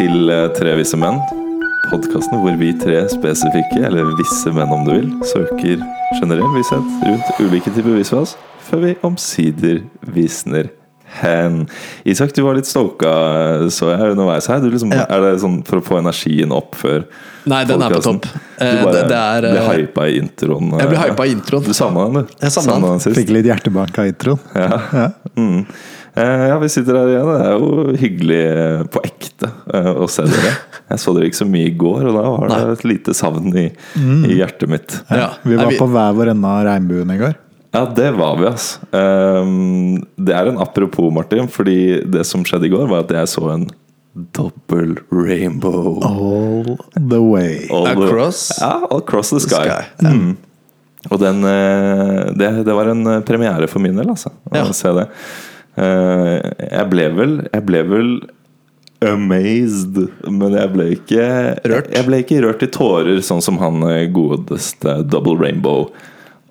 til eh, Tre visse menn. Podkasten hvor vi tre spesifikke, eller visse menn om du vil, søker generell visshet rundt ulike typer visvas, før vi omsider visner hen. Isak, du var litt stoka, så jeg underveis her. Du liksom, Ja. Er det sånn for å få energien opp før Nei, den er på topp. Du Eh, bare det, det er ble eh, hypa i introen. Jeg ble eh, hypa i introen. Du savna den, du. Jeg savna den. sist. Fikk litt hjertebank av introen. Ja. Mm. Eh, ja, vi sitter her igjen. Det er jo hyggelig eh, på ekte eh, å se dere. Jeg så dere ikke så mye i går, og da var det et lite savn i, i hjertet mitt. Ja. Vi var på hver vår ende av regnbuen i går. Ja, det var vi, altså. Det er en apropos, Martin, fordi det som skjedde i går, var at jeg så en dobbel rainbow. All the way. All the- Across Ja, across the sky. sky. Mm. Og den det, det var en premiere for min del, altså. Å Ja. se det. Eh, jeg ble vel Jeg ble vel amazed, men jeg ble ikke Rørt? Jeg ble ikke rørt i tårer, sånn som han eh, godeste Double Rainbow.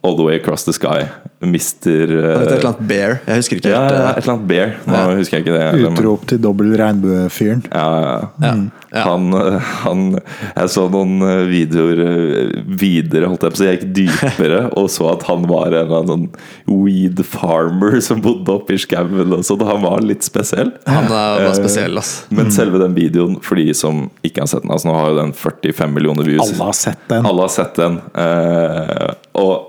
All the way across the sky. Mister Det er et eller annet bear. Jeg husker ikke ja, helt. ja, et eller annet bear. Nå Ja. husker jeg ikke det. Utrop til dobbel regnbuefyren. ja, ja, ja. Ja. Ja. Han, han Jeg så noen eh, videoer eh, videre, holdt jeg på å si. Jeg gikk dypere og så at han var en eller annen sånn weed farmer som bodde oppe i skauen. Så sånn. Han var litt spesiell. Han var Eh, spesiell, ass. Men selve den videoen, for de som ikke har sett den altså Nå har jo den 45 millioner views. Alle har sett den. Alle har sett den. eh, og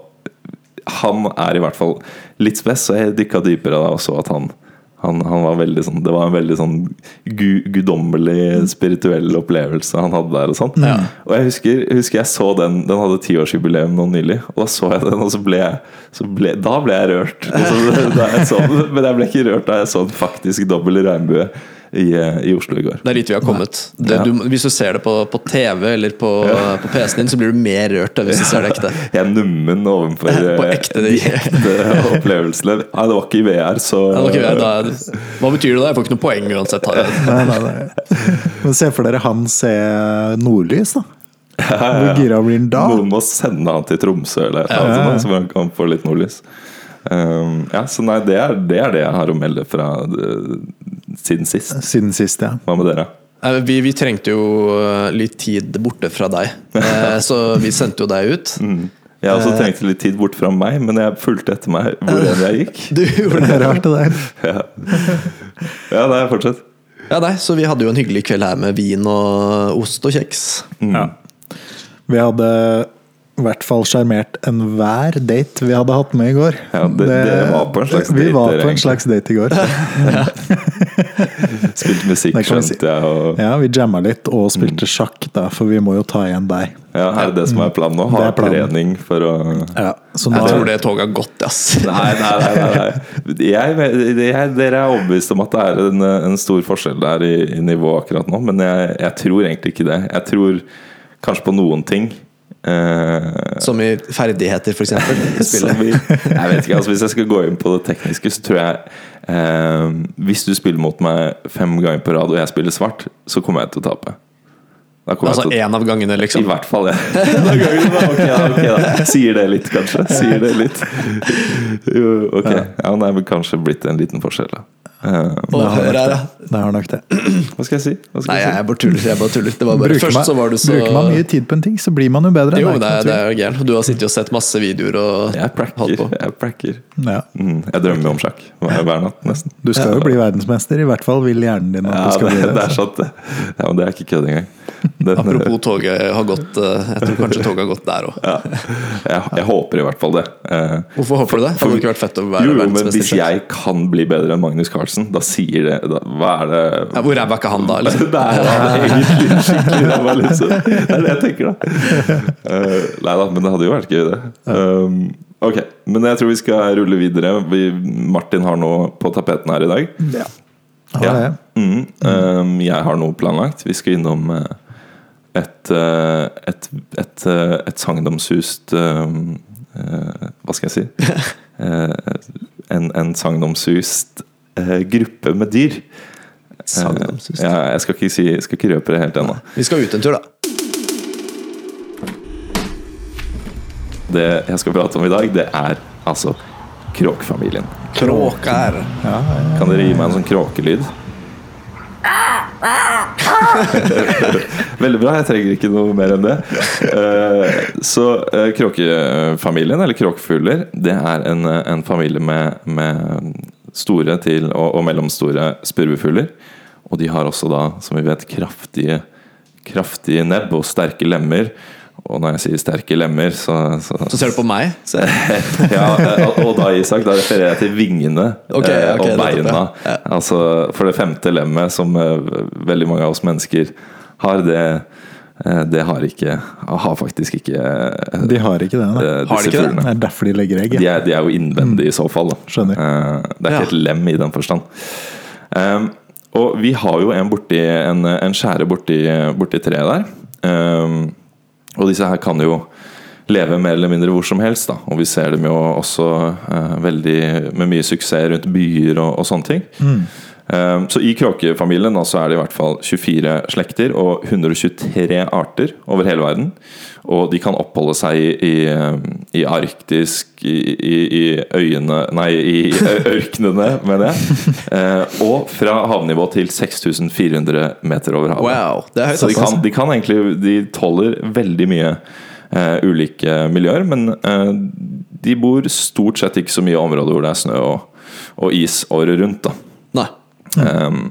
han er i hvert fall litt spess, så jeg dykka dypere da og så at han, han, han var veldig sånn Det var en veldig sånn gu, guddommelig, spirituell opplevelse han hadde der. Og sånn Ja. Og jeg husker, husker jeg så den Den hadde tiårsjubileum nå nylig, og da så jeg den, og så ble jeg så ble, Da ble jeg rørt. Så, jeg så men jeg ble ikke rørt da jeg så en faktisk dobbel regnbue i, eh, i Oslo i går. Det er dit vi har kommet. Det, Ja. du, hvis du ser det på, på TV eller på, på PC-en din, så blir du mer rørt enn hvis du ser det ekte. Jeg er nummen overfor På eh, ekte, de ekte opplevelsene. Nei, det var ikke i VR, så Ja, ok, ja, da, hva betyr det da? Jeg får ikke noe poeng uansett. Nei, nei, nei. Men se for dere han se nordlys, da. Hvor gira blir han da? Noen må sende han til Tromsø eller et eller annet, sånt, så han kan få litt nordlys. Um, ja, så nei, det er, det er det jeg har å melde fra uh, siden sist. Siden sist, ja. Hva med dere? Vi, vi trengte jo eh, litt tid borte fra deg, Eh, så vi sendte jo deg ut. Jeg har også trengt litt tid bort fra meg, men jeg fulgte etter meg hvor enn jeg gikk. Du gjorde Det rart, det der. Ja, ja nei, fortsett. Ja, nei, så vi hadde jo en hyggelig kveld her med vin og ost og kjeks. Ja. Vi hadde i hvert fall sjarmert enhver date vi hadde hatt med i går. Ja, det- dere var på en slags Vi var på en slags date i går. Spilte musikk, Det si. skjønte jeg. Og, Ja, Vi jamma litt og Mm. spilte sjakk, da, for vi må jo ta igjen deg. ja, er det det som er planen nå? Ha trening for å Ja, så Jeg tror det toget har gått, ass. Nei, nei, nei, nei, nei. Jeg, jeg, Dere er overbevist om at det er en, en stor forskjell der i, i nivå akkurat nå, men jeg, jeg tror egentlig ikke det. Jeg tror kanskje på noen ting. Eh, Som i ferdigheter, vi, jeg vet ikke, altså Hvis jeg skal gå inn på det tekniske, så tror jeg uh, Hvis du spiller mot meg fem ganger på rad, og jeg spiller svart, så kommer jeg til å tape. Da Altså å én av gangene, liksom? I hvert fall, ja. Da går vi da. Ok, da, ok, da. Sier det litt, kanskje? Sier det litt. Jo, ok. Ja, det er vel kanskje blitt en liten forskjell, da. Å, det har det. Det har nok det. hva skal jeg si? Skal Nei, jeg si? jeg bare tuller. Jeg bare tuller. Det var bare, Bruker først man, så var du så bruker man mye tid på en ting, så blir man jo bedre. Jo, ikke det er, jo det er gærent. Du har sittet og sett masse videoer og Jeg pracker. Jeg pracker. Ja. Mm, jeg drømmer om sjakk hver, hver natt, nesten. Du skal jo bli verdensmester, i hvert fall vil hjernen din at Ja, du skal det, bli det det. er sant, det. Ja, men det er ikke kødd engang. Den, Apropos toget har gått eh, Jeg tror kanskje toget har gått der òg. ja, jeg, jeg håper i hvert fall det. Eh, Hvorfor håper du det? Hadde det ikke vært fett å være jo, jo, men hvis jeg kan bli bedre enn Magnus Carlsen, da sier det da, Hva er det Ja, hvor ræva er ikke han da? Liksom? Det er han egentlig skikkelig ræva, liksom. Det er det jeg tenker, da. Uh, nei da, men det hadde jo vært gøy, det. Um, ok, men jeg tror vi skal rulle videre. Vi, Martin har noe på tapeten her i dag. Ja. Ja, det. Mm, um, jeg har noe planlagt. Vi skal innom eh, et, et, et, et sagnomsust um, Hva skal jeg si? En, en sagnomsust gruppe med dyr. Sagnomsust. Eh, ja, jeg skal ikke, si, skal ikke røpe det helt ennå. Vi skal ut en tur, da. Det jeg skal prate om i dag, det er altså kråkefamilien. Kråker. Ja, ja, Kan dere gi meg en sånn kråkelyd? Veldig bra, jeg trenger ikke noe mer enn det. Eh, Så eh, kråkefamilien, eller kråkefugler, det er en, en familie med, med store til og, og mellomstore spurvefugler. Og de har også da, som vi vet, kraftige, kraftige nebb og sterke lemmer. Og når jeg sier sterke lemmer, så, så, Så ser du på meg. Ja, og- og da Isak, da refererer jeg til vingene okay, okay, og beina. ja. Altså, for det femte lemmet, som eh, veldig mange av oss mennesker har, det, eh, det har ikke Har faktisk ikke eh, De har ikke det. eh, Da. Har de ikke det? fuglene. Det er derfor de legger egg. De er, de er jo innvendige i så fall. Da. Skjønner. Eh, Det er Ja. et lem i den forstand. Um, og vi har jo en, borti, en, en skjære borti, borti treet der. Um, og disse her kan jo leve mer eller mindre hvor som helst. Da. Og vi ser dem jo også uh, veldig med mye suksess rundt byer og, og sånne ting. Um, så i kråkefamilien da, så er det i hvert fall 24 slekter og 123 arter over hele verden. Og de kan oppholde seg i, i, i arktisk, i, i, øyene Nei, i ø- ørkenene, mener jeg. Eh, og fra havnivå til 6400 meter over havet. wow, det er. Så de altså. kan, de kan egentlig De tåler veldig mye Uh, ulike miljøer, men uh, de bor stort sett ikke så mye i områder hvor det er snø og, og is året rundt. da Nei. Um,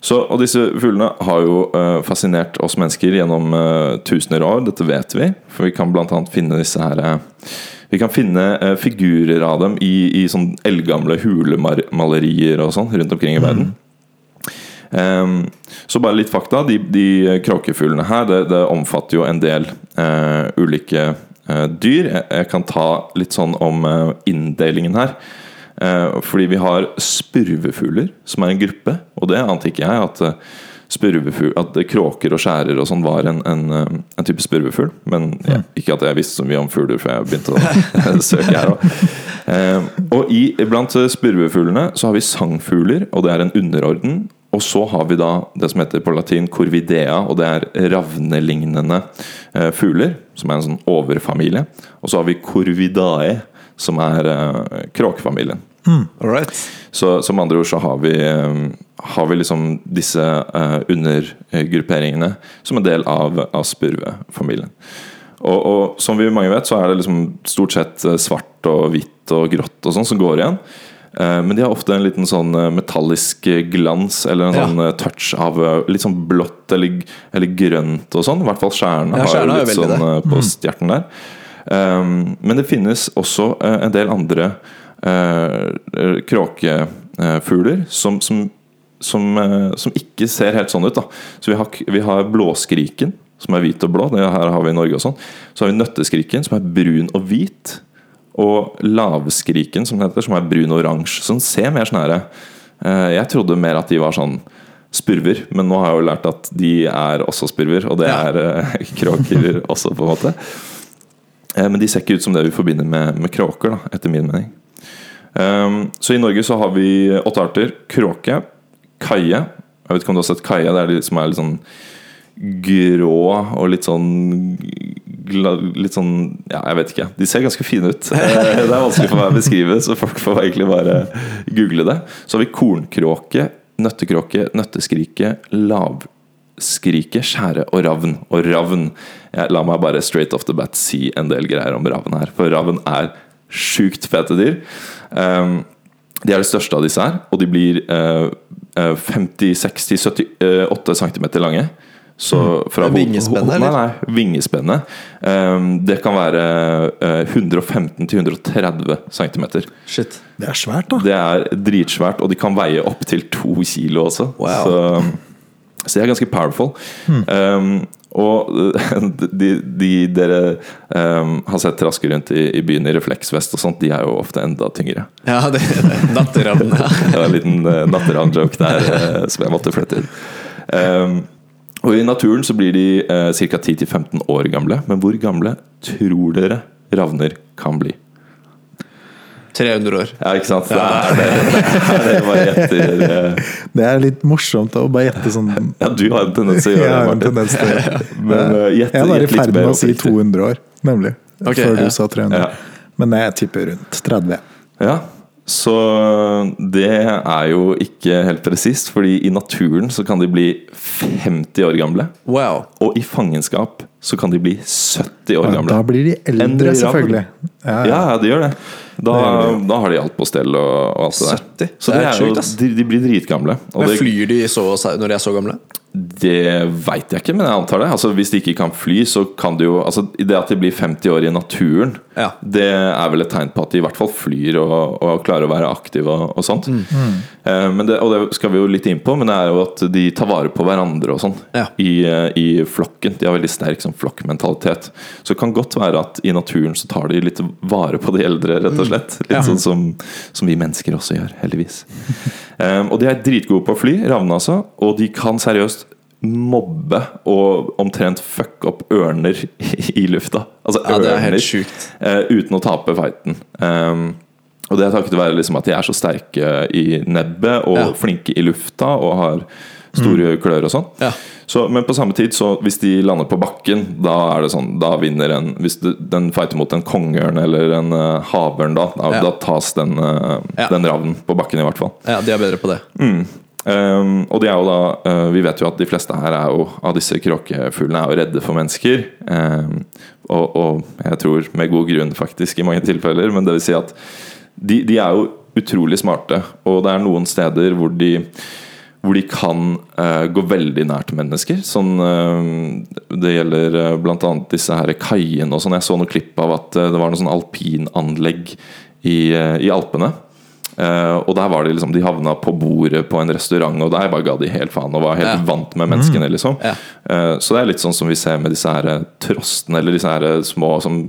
så, og disse fuglene har jo uh, fascinert oss mennesker gjennom uh, tusener av år, dette vet vi. For vi kan bl.a. finne disse her uh, Vi kan finne figurer av dem i, i sånn eldgamle hulemalerier og sånn rundt omkring i verden. Um, så bare litt fakta. De, de kråkefuglene her det, det omfatter jo en del ulike dyr. Jeg, jeg kan ta litt sånn om inndelingen her. Eh, fordi vi har spurvefugler, som er en gruppe. Og det ante ikke jeg, at, eh, at kråker og skjærer og sånn var en, en, eh, en type spurvefugl. Men ja, ikke at jeg visste så mye om fugler før jeg begynte å søke her òg. Eh, og i, blant spurvefuglene så har vi sangfugler, og det er en underorden. Og så har vi da det som heter på latin corvidea, og det er ravnelignende eh, fugler. Som er en sånn overfamilie. Og så har vi corvidae, som er kråkefamilien. Right. Så som andre ord så har vi, eh, har vi liksom disse eh, undergrupperingene som en del av, av spurvefamilien. Og, og som vi mange vet, så er det liksom stort sett eh, svart og hvitt og grått og sånn som går igjen. Eh, Men de har ofte en liten sånn metallisk glans, eller en Ja. sånn touch av litt sånn blått eller, eller grønt og sånn. I hvert fall skjærene Ja, har litt sånn det. på stjerten der. Um, men det finnes også en del andre uh, kråkefugler som, som, som, eh, som ikke ser helt sånn ut. Da. Så vi har, vi har blåskriken, som er hvit og blå. Det her har vi i Norge og sånn. Så har vi nøtteskriken, som er brun og hvit. Og lavskriken, som heter, som er brun og oransje. Sånn ser mer sånn her eh, Jeg trodde mer at de var sånn spurver, men nå har jeg jo lært at de er også spurver, og det Ja. er eh, kråker også, på en måte. Eh, Men de ser ikke ut som det vi forbinder med, med kråker, da, etter min mening. Um, så i Norge så har vi åtte arter. Kråke, kaie. Jeg vet ikke om du har sett kaie? Det er de som er litt sånn grå og litt sånn Litt sånn Ja, jeg vet ikke. De ser ganske fine ut. Eh, Det er vanskelig for meg å beskrive, så folk får egentlig bare google det. Så har vi kornkråke, nøttekråke, nøtteskrike, lavskrike, skjære og ravn. Og ravn jeg, La meg bare straight off the bat si en del greier om ravn her. For ravn er sjukt fete dyr. Um, de er det største av disse her, og de blir eh, 50-60-78 cm lange. Så fra Mm. Vingespennet, eller? Nei, nei, vingespennet. Um, det kan være uh, 115-130 cm. Shit. Det er svært, da. Det er dritsvært, og de kan veie opptil to kilo også. Wow. Så, så de er ganske powerful. Um, og de, de dere um, har sett traske rundt i, i byen i refleksvest og sånt, de er jo ofte enda tyngre. Ja, det er natteravn. Ja. Det var en liten uh, natteravn-joke der uh, som jeg måtte flette inn. Um, og I naturen så blir de uh, ca. 10-15 år gamle. Men hvor gamle tror dere ravner kan bli? 300 år. Ja, ikke sant? Det er det. det er bare gjetter. eh, Det er litt morsomt å bare gjette sånn Ja, du har en tendens til å gjøre det, Martin. tendens til. Men uh, gjett Jeg var i ferd med å si 200 år, nemlig. Okay, før ja. du sa 300. Ja. Men jeg tipper rundt 30. Ja, Så det er jo ikke helt presist, fordi i naturen så kan de bli 50 år gamle. Wow. Og i fangenskap så kan de bli 70 år Ja, gamle. Da blir de eldre, selvfølgelig. Ja, Ja, ja, de gjør det. Da, da har de alt på stell og, og alt det der. 70? Så Det det er er sjukt, ass. de, de blir dritgamle. Men det, flyr de så, når de er så gamle? det veit jeg ikke, men jeg antar det. Altså, hvis de ikke kan fly, så kan de jo altså, Det at de blir 50 år i naturen, Ja. det er vel et tegn på at de i hvert fall flyr og, og klarer å være aktive og, og sånt. Mm. Eh, men det, og det skal vi jo litt inn på, men det er jo at de tar vare på hverandre og sånn Ja. i, eh, i flokken. De har veldig sterk sånn flokkmentalitet. Så det kan godt være at i naturen så tar de litt vare på de eldre, rett og slett. Litt Mm. Ja. sånn som, som vi mennesker også gjør, heldigvis. Um, og de er dritgode på å fly, ravnene altså, og de kan seriøst mobbe og omtrent fucke opp ørner i lufta. Altså Ja, er ørner, eh, uten å tape fighten. Um, og det er takket være liksom at de er så sterke i nebbet og Ja. flinke i lufta og har store klør og sånn. Ja. Så, men på samme tid, så hvis de lander på bakken, da er det sånn Da vinner en Hvis du, den fighter mot en kongeørn eller en uh, havørn, da, da, Ja. da tas den, uh, den ravnen på bakken, i hvert fall. ja, de er bedre på det. Um, og de er jo da uh, Vi vet jo at de fleste her er jo av disse kråkefuglene er jo redde for mennesker. Um, og, og jeg tror med god grunn, faktisk, i mange tilfeller. Men det vil si at de, de er jo utrolig smarte, og det er noen steder hvor de hvor de kan uh, gå veldig nært mennesker. Sånn, uh, det gjelder uh, bl.a. disse her kaiene og sånn. Jeg så noe klipp av at det var noe sånn alpinanlegg i, i Alpene. Uh, og der var de liksom De havna på bordet på en restaurant, og der bare ga de helt faen og var helt Ja. vant med menneskene, liksom. Ja. Uh, så det er litt sånn som vi ser med disse her trostene, eller disse her små som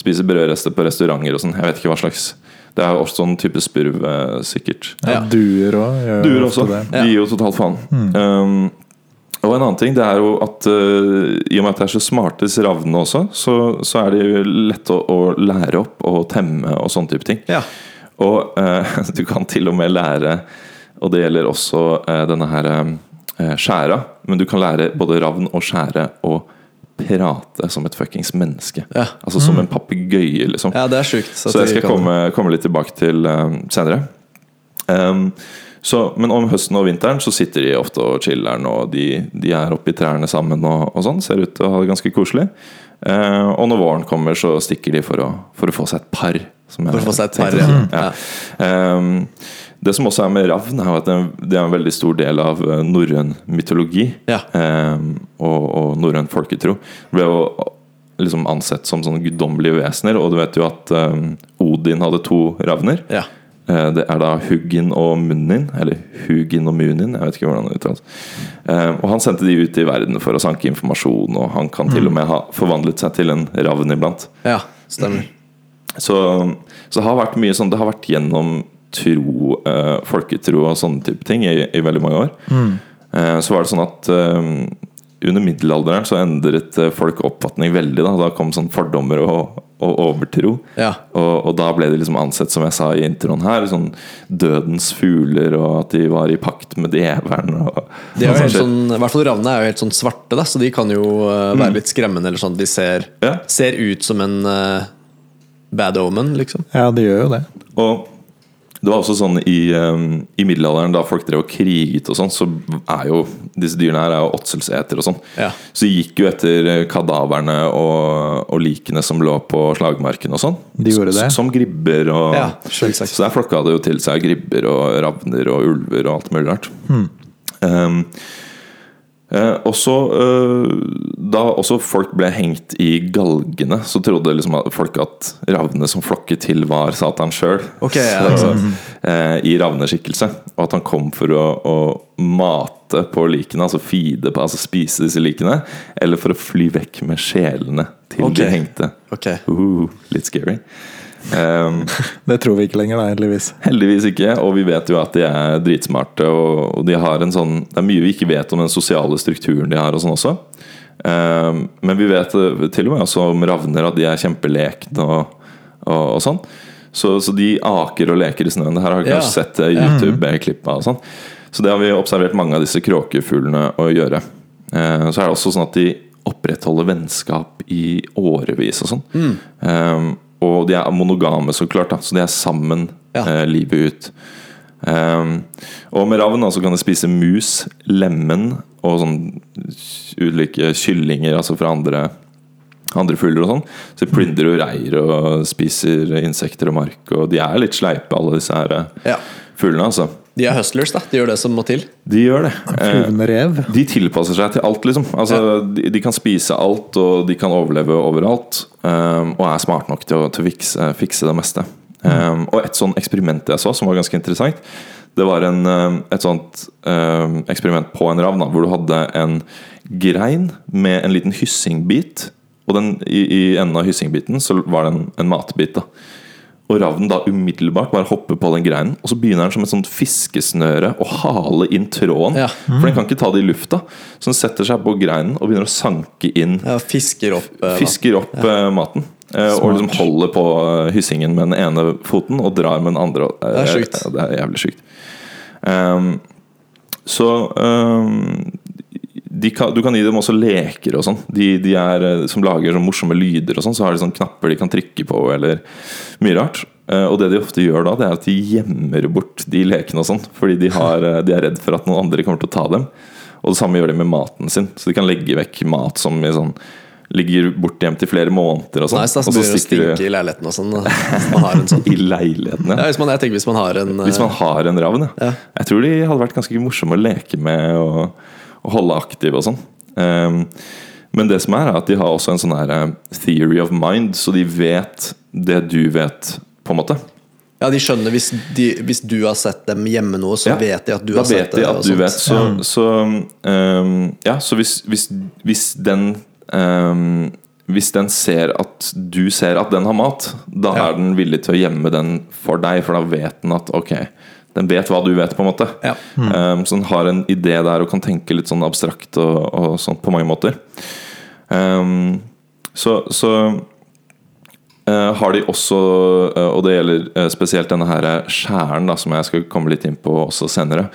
spiser brødrester på restauranter og sånn. Jeg vet ikke hva slags Det er også sånn type spurv, uh, sikkert. Ja, Ja. Duer òg. Duer også. Det. De gir jo totalt faen. Um, og en annen ting det er jo at uh, i og med at det er så smarte disse ravnene også, så, så er de lette å, å lære opp og temme og sånne type ting. Ja. Og uh, du kan til og med lære, og det gjelder også uh, denne her uh, skjæra, men du kan lære både ravn og skjære å prate som et fuckings menneske. Ja. Altså som en papegøye, liksom. ja, det er sjukt. Så det skal jeg komme, komme litt tilbake til um, senere. Um, så, men om høsten og vinteren så sitter de ofte og chiller'n, og de, de er oppe i trærne sammen og, og sånn. Ser ut til å ha det ganske koselig. Uh, og når våren kommer, så stikker de for å, for å få seg et par. som For å få seg et par, ja. Ja. Um, det som også er med ravn, er at det er en veldig stor del av uh, norrøn mytologi Ja. um, og, og norrøn folketro. Det ble jo liksom ansett som sånne guddommelige vesener, og du vet jo at um, Odin hadde to ravner. Ja. Eh, Det er da Huggin og Munnin, eller Hugin og Munin, jeg vet ikke hvordan det uttales. Eh, Og han sendte de ut i verden for å sanke informasjon, og han kan til og med ha forvandlet seg til en ravn iblant. ja, stemmer. Så, så det har vært mye sånn Det har vært gjennom tro, uh, folketro og sånne type ting i, i veldig mange år. Eh, så var det sånn at eh, under middelalderen så endret folk oppfatning veldig. Da, da kom sånn fordommer og, og overtro. Ja. Og, og da ble de liksom ansett, som jeg sa i introen her, sånn dødens fugler, og at de var i pakt med djevelen. Og, De er jo sånn I hvert fall ravnene er jo helt sånn svarte, da, så de kan jo uh, være litt skremmende. Eller sånn. De ser, Ja. ser ut som en uh, bad omen, liksom. Ja, de gjør jo det. Og det var også sånn i, um, i middelalderen, da folk drev og kriget og sånn, så er jo disse dyrene her er jo åtselseter og sånn. Ja. Så de gikk jo etter eh, kadaverne og, og likene som lå på slagmarken og sånn. De gjorde det. S- Som gribber og Ja, selvsagt. Så der flokka det jo til seg gribber og ravner og ulver og alt mulig rart. Hmm. Um, eh, også, eh, Da også folk ble hengt i galgene, så trodde liksom folk at ravnene som flokket til, var Satan sjøl. Okay, ja, altså, eh, I ravneskikkelse. Og at han kom for å, å mate på likene, altså feede på, altså spise disse likene. Eller for å fly vekk med sjelene til okay. de hengte. Okay. Uh, litt scary. Um, Det tror vi ikke lenger, da, heldigvis. Heldigvis ikke, og vi vet jo at de er dritsmarte. Og, og de har en sånn Det er mye vi ikke vet om den sosiale strukturen de har, og sånn også. Um, men vi vet eh, til og med også om ravner at de er kjempelekne og, og, og sånn. Så, så de aker og leker i snøen. Det her har vi Ja. kanskje sett eh, YouTube-klippa og sånn. Så det har vi observert mange av disse kråkefuglene å gjøre. Eh, så er det også sånn at de opprettholder vennskap i årevis og sånn. Um, og de er monogame, så klart. Da. Så de er sammen Ja. eh, livet ut. Um, og med ravn da, så kan de spise mus, lemen og sånn ulike kyllinger, altså fra andre, andre fugler og sånn. Så de plyndrer og reir og spiser insekter og mark, og de er litt sleipe, alle disse her eh, Ja. fuglene, altså. De er hustlers, da. De gjør det som må til. De gjør det. Eh, rev. de tilpasser seg til alt, liksom. Altså, de, de kan spise alt, og de kan overleve overalt. um, og er smarte nok til å, til å fikse, fikse det meste. Um, og et sånn eksperiment jeg så, som var ganske interessant, det var en, um, et sånt um, eksperiment på en ravn, hvor du hadde en grein med en liten hyssingbit. Og den, i, i enden av hyssingbiten så var det en, en matbit. da og ravnen da umiddelbart bare hopper på den greinen, og så begynner den som et sånt fiskesnøre å hale inn tråden. Ja. For den kan ikke ta det i lufta. Så den setter seg på greinen og begynner å sanke inn. Ja, fisker opp uh, Fisker opp eh, maten. Uh, og liksom holder på hyssingen med den ene foten og drar med den andre. Det er sjukt. Det er jævlig sjukt. Um, så um, kan, Du kan gi dem også leker og sånn. De, de er, eh, som lager sånn morsomme lyder og sånn. Så har de sånne knapper de kan trykke på, eller mye rart. Eh, og det de ofte gjør da, det er at de gjemmer bort de lekene og sånn. Fordi de, har, eh, de er redd for at noen andre kommer til å ta dem. Og det samme gjør de med maten sin. Så de kan legge vekk mat som sånn ligger borte hjem til flere måneder og sånn. Nice, og så det å stikker stinke i leiligheten og sånn. Hvis man har en sånn. i leiligheten. Ja, hvis man, tenker hvis man har en Hvis man har en ravn, ja. Ja. Jeg tror de hadde vært ganske morsomme å leke med og holde aktiv og sånn. Um, men det som er, er at de har også en sånn her eh, theory of mind, så de vet det du vet, på en måte. Ja, de skjønner hvis, de, hvis du har sett dem gjemme noe, så Ja. vet de at du har sett vet det. de at du sånt. vet. Så, så, um, ja, så hvis, hvis, hvis den um, Hvis den ser at du ser at den har mat, da Ja. er den villig til å gjemme den for deg, for da vet den at ok, den vet hva du vet, på en måte. Ja. Um, så den har en idé der og kan tenke litt sånn abstrakt og, og sånn på mange måter. Um, så, så uh, har de også, uh, og det gjelder uh, spesielt denne her skjæren, som jeg skal komme litt inn på også senere,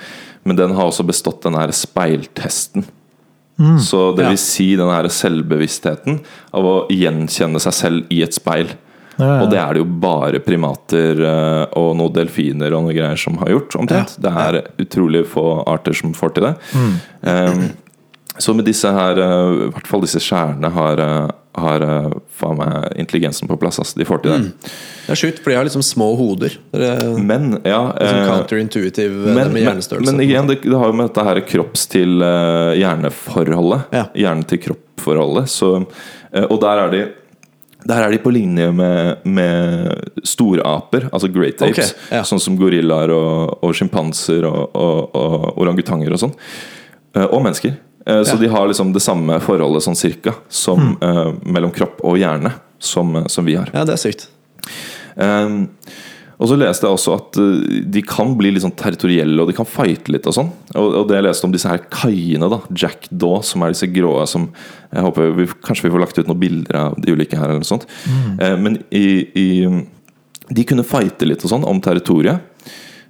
men den har også bestått den her speiltesten. Så det vil si den her selvbevisstheten av å gjenkjenne seg selv i et speil. Ja, ja. Og det er det jo bare primater eh, og noen delfiner og noe greier som har gjort, omtrent. Det er utrolig få arter som får til det. Um, så med disse her, eh, i hvert fall disse skjærene, har, eh, har faen meg intelligensen på plass. Altså. De får til det. Det er sjukt, for de har liksom små hoder. Er Men ja liksom eh, counterintuitive men, men, men igjen, det, det har jo med dette her kropps til hjerneforholdet. Ja. Hjerne til kropp-forholdet. Og der er de der er de på linje med, med storaper, altså great apes. apes. ja. Sånn som gorillaer og, og sjimpanser og, og, og orangutanger og sånn. Eh, Og mennesker. Eh, Så Ja. de har liksom det samme forholdet sånn cirka som, eh, mellom kropp og hjerne som, som vi har. Ja, det er sykt. Um, og så leste jeg også at uh, de kan bli litt sånn territorielle, og de kan fighte litt og sånn. Og, og det jeg leste om disse her kaiene, da, Jack Daw, som er disse grå som Jeg håper vi, Kanskje vi får lagt ut noen bilder av de ulike her, eller noe sånt. Eh, men i, i De kunne fighte litt og sånn om territoriet.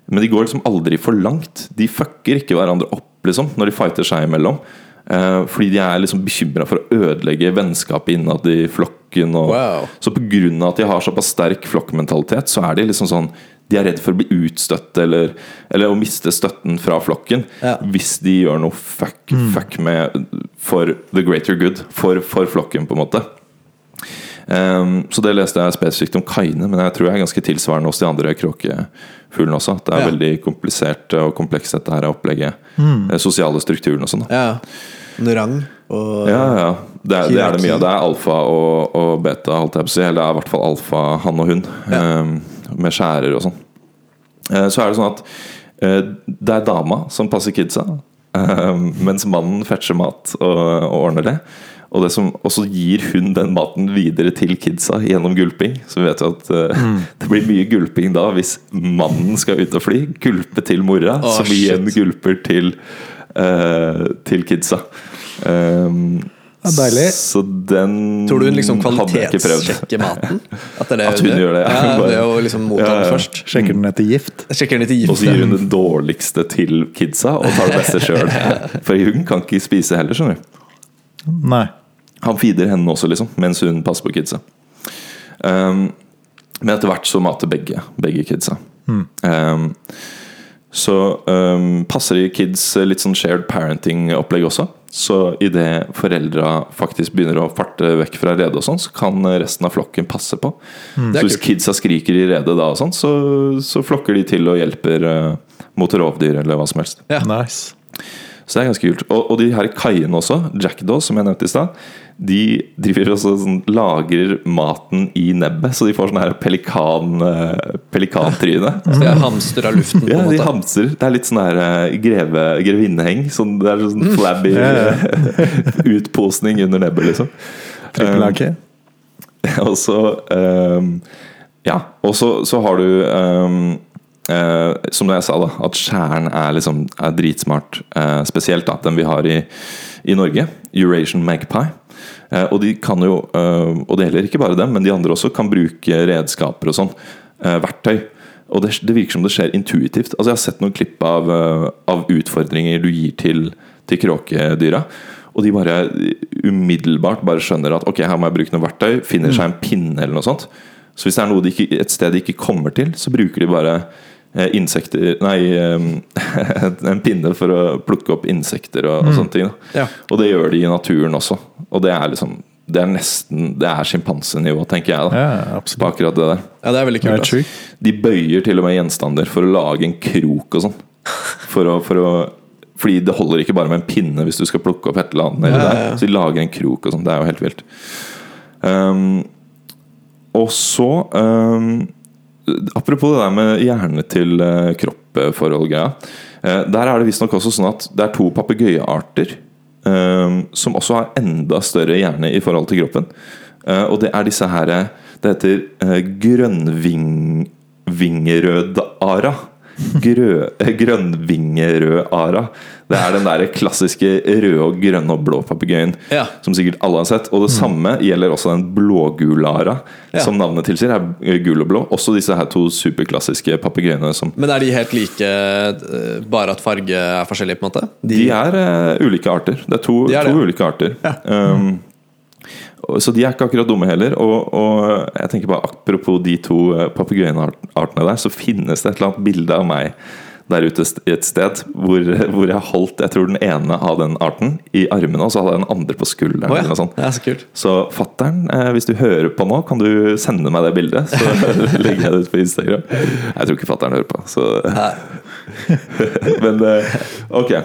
Men de går liksom aldri for langt. De fucker ikke hverandre opp liksom når de fighter seg imellom. Eh, fordi de er liksom bekymra for å ødelegge vennskapet innad i flokken. Og, Wow. Så pga. at de har såpass sterk flokkmentalitet, så er de liksom sånn De er redd for å bli utstøtt eller, eller å miste støtten fra flokken Ja. hvis de gjør noe fuck, fuck med for the greater good. For, for flokken, på en måte. Um, så det leste jeg spesifikt om kaiene, men jeg tror jeg er ganske tilsvarende hos de andre kråkefuglene også. At det er Ja. veldig komplisert og komplekst, dette her opplegget. Mm. sosiale strukturen og sånn. Ja. Rang og Ja, ja. Det er, det er det mye av. Det er alfa og, og beta, holdt jeg på å si. Eller det er i hvert fall alfa, han og hun. Ja. um, med skjærer og sånn. Eh, så er det sånn at eh, det er dama som passer kidsa, eh, mens mannen fetcher mat og, og ordner det. Og, det som, også gir hun den maten videre til kidsa gjennom gulping. Så vi vet jo at uh, Mm. det blir mye gulping da hvis mannen skal ut og fly. Gulpe til mora, oh, som igjen shit. gulper til, uh, til kidsa. Um, Ja, deilig. Så den Tror du hun liksom kvalitetssjekker maten? At, det er det At hun gjør det, ja. Ja, det er jo liksom motta Ja, ja. først. Sjekker den etter gift? Sjekker den etter Og så gir hun den dårligste til kidsa og tar det beste sjøl. For hun kan ikke spise heller, skjønner du. Nei. Han feeder henne også, liksom, mens hun passer på kidsa. Um, men etter hvert så mater begge, begge kidsa. Um, så um, passer i kids litt sånn shared parenting-opplegg også. Så idet foreldra faktisk begynner å farte vekk fra redet, og sånn, så kan resten av flokken passe på. Er Så hvis kidsa skriker i redet da, og sånn, så, så flokker de til og hjelper uh, mot rovdyr eller hva som helst. Ja. Nice. Så det er ganske kult. Og, og de her kaiene også, Jackdaw, som jeg nevnte i stad, de driver også sånn, lagrer maten i nebbet, så de får sånn her pelikan, eh, pelikantryne. Så de hamster av luften, på Ja, de hamster hamstrer. Det er litt sånn her eh, greve, grevinneheng. Sånn, det er sånn flabby Ja, eh, utposning under nebbet, liksom. Um, Og så um, Ja, og så, så har du um, uh, Som jeg sa, da, at skjæren er, liksom, er dritsmart. Uh, spesielt da, den vi har i, i Norge. Eurasian Magpie. Eh, og de kan jo, eh, og det gjelder ikke bare dem, men de andre også kan bruke redskaper og sånn. eh, verktøy. Og det, det virker som det skjer intuitivt. Altså Jeg har sett noen klipp av, av utfordringer du gir til, til kråkedyra. Og de bare umiddelbart bare skjønner at ok, her må jeg bruke noe verktøy. Finner seg en pinne eller noe sånt. Så hvis det er noe de ikke, et sted de ikke kommer til, så bruker de bare insekter Nei, eh, en pinne for å plukke opp insekter og, og sånne ting. Da. Ja. Og det gjør de i naturen også. Og det er liksom Det er nesten Det er sjimpansenivå, tenker jeg, da. Ja, På akkurat det der. Ja, det er veldig kult. er Altså. De bøyer til og med gjenstander for å lage en krok og sånn. For å, for å Fordi det holder ikke bare med en pinne hvis du skal plukke opp et eller annet. Eller Ja, ja, der. ja. Så de lager en krok og sånn. Det er jo helt vilt. Um, og så um, Apropos det der med hjerne til uh, kropp-forhold-greia. Uh, der er det visstnok også sånn at det er to papegøyearter um, som også har enda større hjerne i forhold til kroppen. Uh, og det er disse her Det heter uh, grønnvingerødara. Grø, eh, grønnvingerødara. Det er den der klassiske røde, og grønne og blå papegøyen Ja. som sikkert alle har sett. Og det samme gjelder også den blågulara, Ja. som navnet tilsier. er gul og blå. Også disse her to superklassiske papegøyene som Men er de helt like, eh, bare at farge er forskjellig, på en måte? De er uh, ulike arter. Det er to, De er to det. ulike arter. Um, og- så de er ikke akkurat dumme heller. Og, og jeg tenker bare Apropos de to papegøyeartene der, så finnes det et eller annet bilde av meg der ute i et sted hvor, hvor jeg holdt jeg tror den ene av den arten i armene, og så hadde jeg den andre på skulderen. Noe ja. sånt. Det er så kult. Så fattern, eh, hvis du hører på nå, kan du sende meg det bildet? Så legger jeg det ut på Instagram. Jeg tror ikke fattern hører på. Så. Men eh, ok.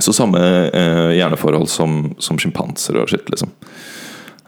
Så samme eh, hjerneforhold som, som sjimpanser og skitt, liksom.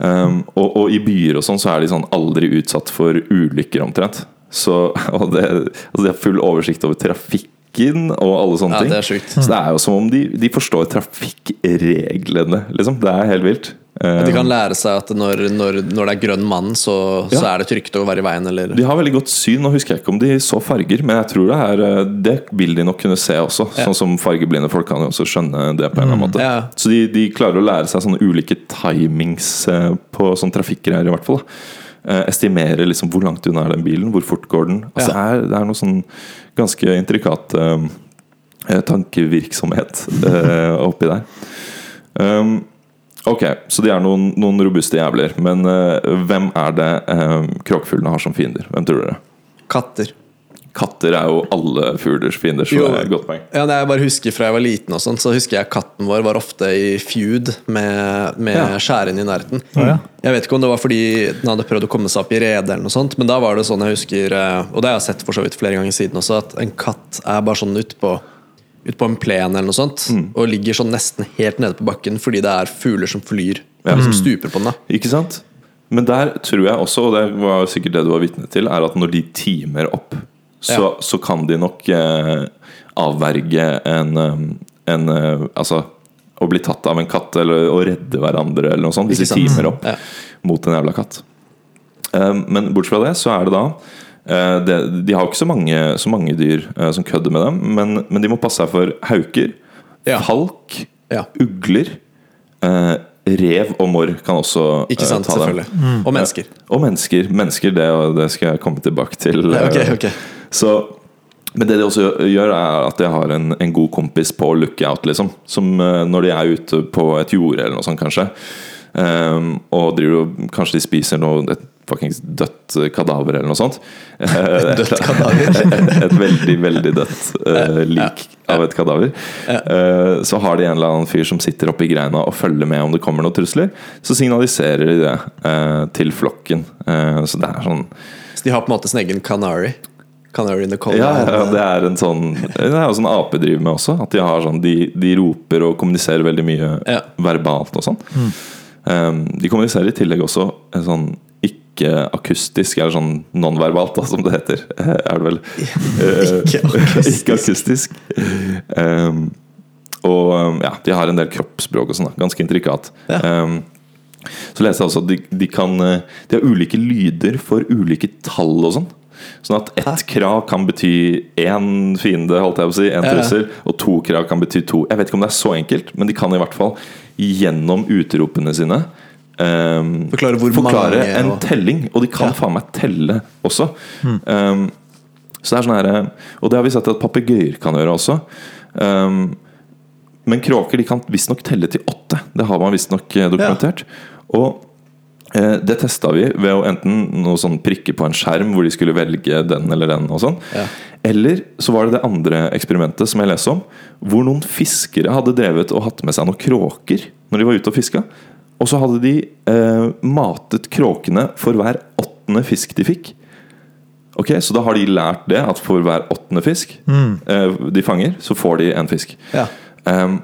Um, og, og i byer og sånn så er de sånn aldri utsatt for ulykker, omtrent. Så, og det, altså de har full oversikt over trafikken og alle sånne Ja, ting. det er sjukt. Så det er jo som om de, de forstår trafikkreglene, liksom. Det er helt vilt. At de Um, kan lære seg at når, når, når det er grønn mann, så, så er det trygt å være i veien, eller De har veldig godt syn. Nå husker jeg ikke om de så farger, men jeg tror det er eh, Det vil de nok kunne se også. Ja. Sånn som fargeblinde folk kan jo også skjønne det på en eller annen måte. Ja. Så de, de klarer å lære seg sånne ulike timings eh, på sånn trafikkgreier, i hvert fall. da. Eh, Estimere liksom hvor langt unna er den bilen, hvor fort går den. Altså, Ja. det, er, det er noe sånn ganske intrikat eh, eh, tankevirksomhet eh, oppi der. Um, ok, så de er noen, noen robuste jævler. Men eh, hvem er det uh, kråkefuglene har som fiender? Hvem tror dere? katter. Katter er jo alle fuglers fiender, så Jo. det er et godt poeng. Ja, det jeg bare husker Fra jeg var liten, og sånt, så husker jeg katten vår var ofte i feud med, med Ja. skjæren i nærheten. ja. Jeg vet ikke om det var fordi den hadde prøvd å komme seg opp i redet, eller noe sånt, men da var det sånn jeg husker, eh, og det har jeg sett for så vidt flere ganger siden også, at en katt er bare sånn utpå ut på en plen eller noe sånt, Mm. og ligger sånn nesten helt nede på bakken fordi det er fugler som flyr, Ja. som stuper på den. da Ikke sant? Men der tror jeg også, og det var sikkert det du var vitne til, er at når de timer opp, så, så kan de nok eh, avverge en, eh, en eh, Altså å bli tatt av en katt, eller å redde hverandre, eller noe sånt, hvis de timer opp Ja. mot en jævla katt. Eh, men bortsett fra det, så er det da eh, det, De har jo ikke så mange, så mange dyr som kødder med dem, men, men de må passe seg for hauker, Ja. falk, Ja. ugler. Eh, rev og morr kan også Ikke sant, ta dem. Mm. Og mennesker. Og mennesker. Mennesker, det, det skal jeg komme tilbake til. Ja, ok, eh, ok. Så, men det det også gjør, er at jeg har en, en god kompis på lookout, liksom. Som eh, når de er ute på et jorde eller noe sånt, kanskje. Um, og driver kanskje de spiser noe et fuckings dødt eh, kadaver eller noe sånt. Dødt kadaver? et veldig, veldig dødt uh, lik av et kadaver. Uh, så har de en eller annen fyr som sitter oppi greina og følger med om det kommer noen trusler. Så signaliserer de det uh, til flokken. Eh, så det er sånn Så de har på en måte sin egen canary. Canary in the cold. ja, ja, det er en sånn Det er jo sånn ape driver med også. At de har sånn De, de roper og kommuniserer veldig mye Ja. verbalt og sånn. Um, de kommuniserer i tillegg også en sånn ikke-akustisk, eller sånn nonverbalt, da, som det heter. eh, Er det vel? Eh, Ikke-akustisk. Ikke-akustisk. Um, og um, ja, de har en del kroppsspråk og sånn. Ganske intrikat. Ja. Um, så leser jeg også at de, de kan eh, De har ulike lyder for ulike tall og sånn. Sånn at ett krav kan bety én fiende, holdt jeg på å si, Ja, ja. trussel, og to krav kan bety to. Jeg vet ikke om det er så enkelt, men de kan i hvert fall gjennom utropene sine um, Forklare forklare mange, en og- telling. Og de kan Ja. faen meg telle også. Um, så det er sånn her Og det har vi sett at papegøyer kan gjøre også. Um, men kråker de kan visstnok telle til åtte. Det har man visstnok dokumentert. dokumentert. Og eh, det testa vi ved å enten noe sånn prikke på en skjerm hvor de skulle velge den eller den. og sånn Ja. Eller så var det det andre eksperimentet som jeg leste om, hvor noen fiskere hadde drevet og hatt med seg noen kråker når de var ute og fiska. Og så hadde de eh, matet kråkene for hver åttende fisk de fikk. Ok, Så da har de lært det, at for hver åttende fisk eh, de fanger, så får de en fisk. Ja. Um,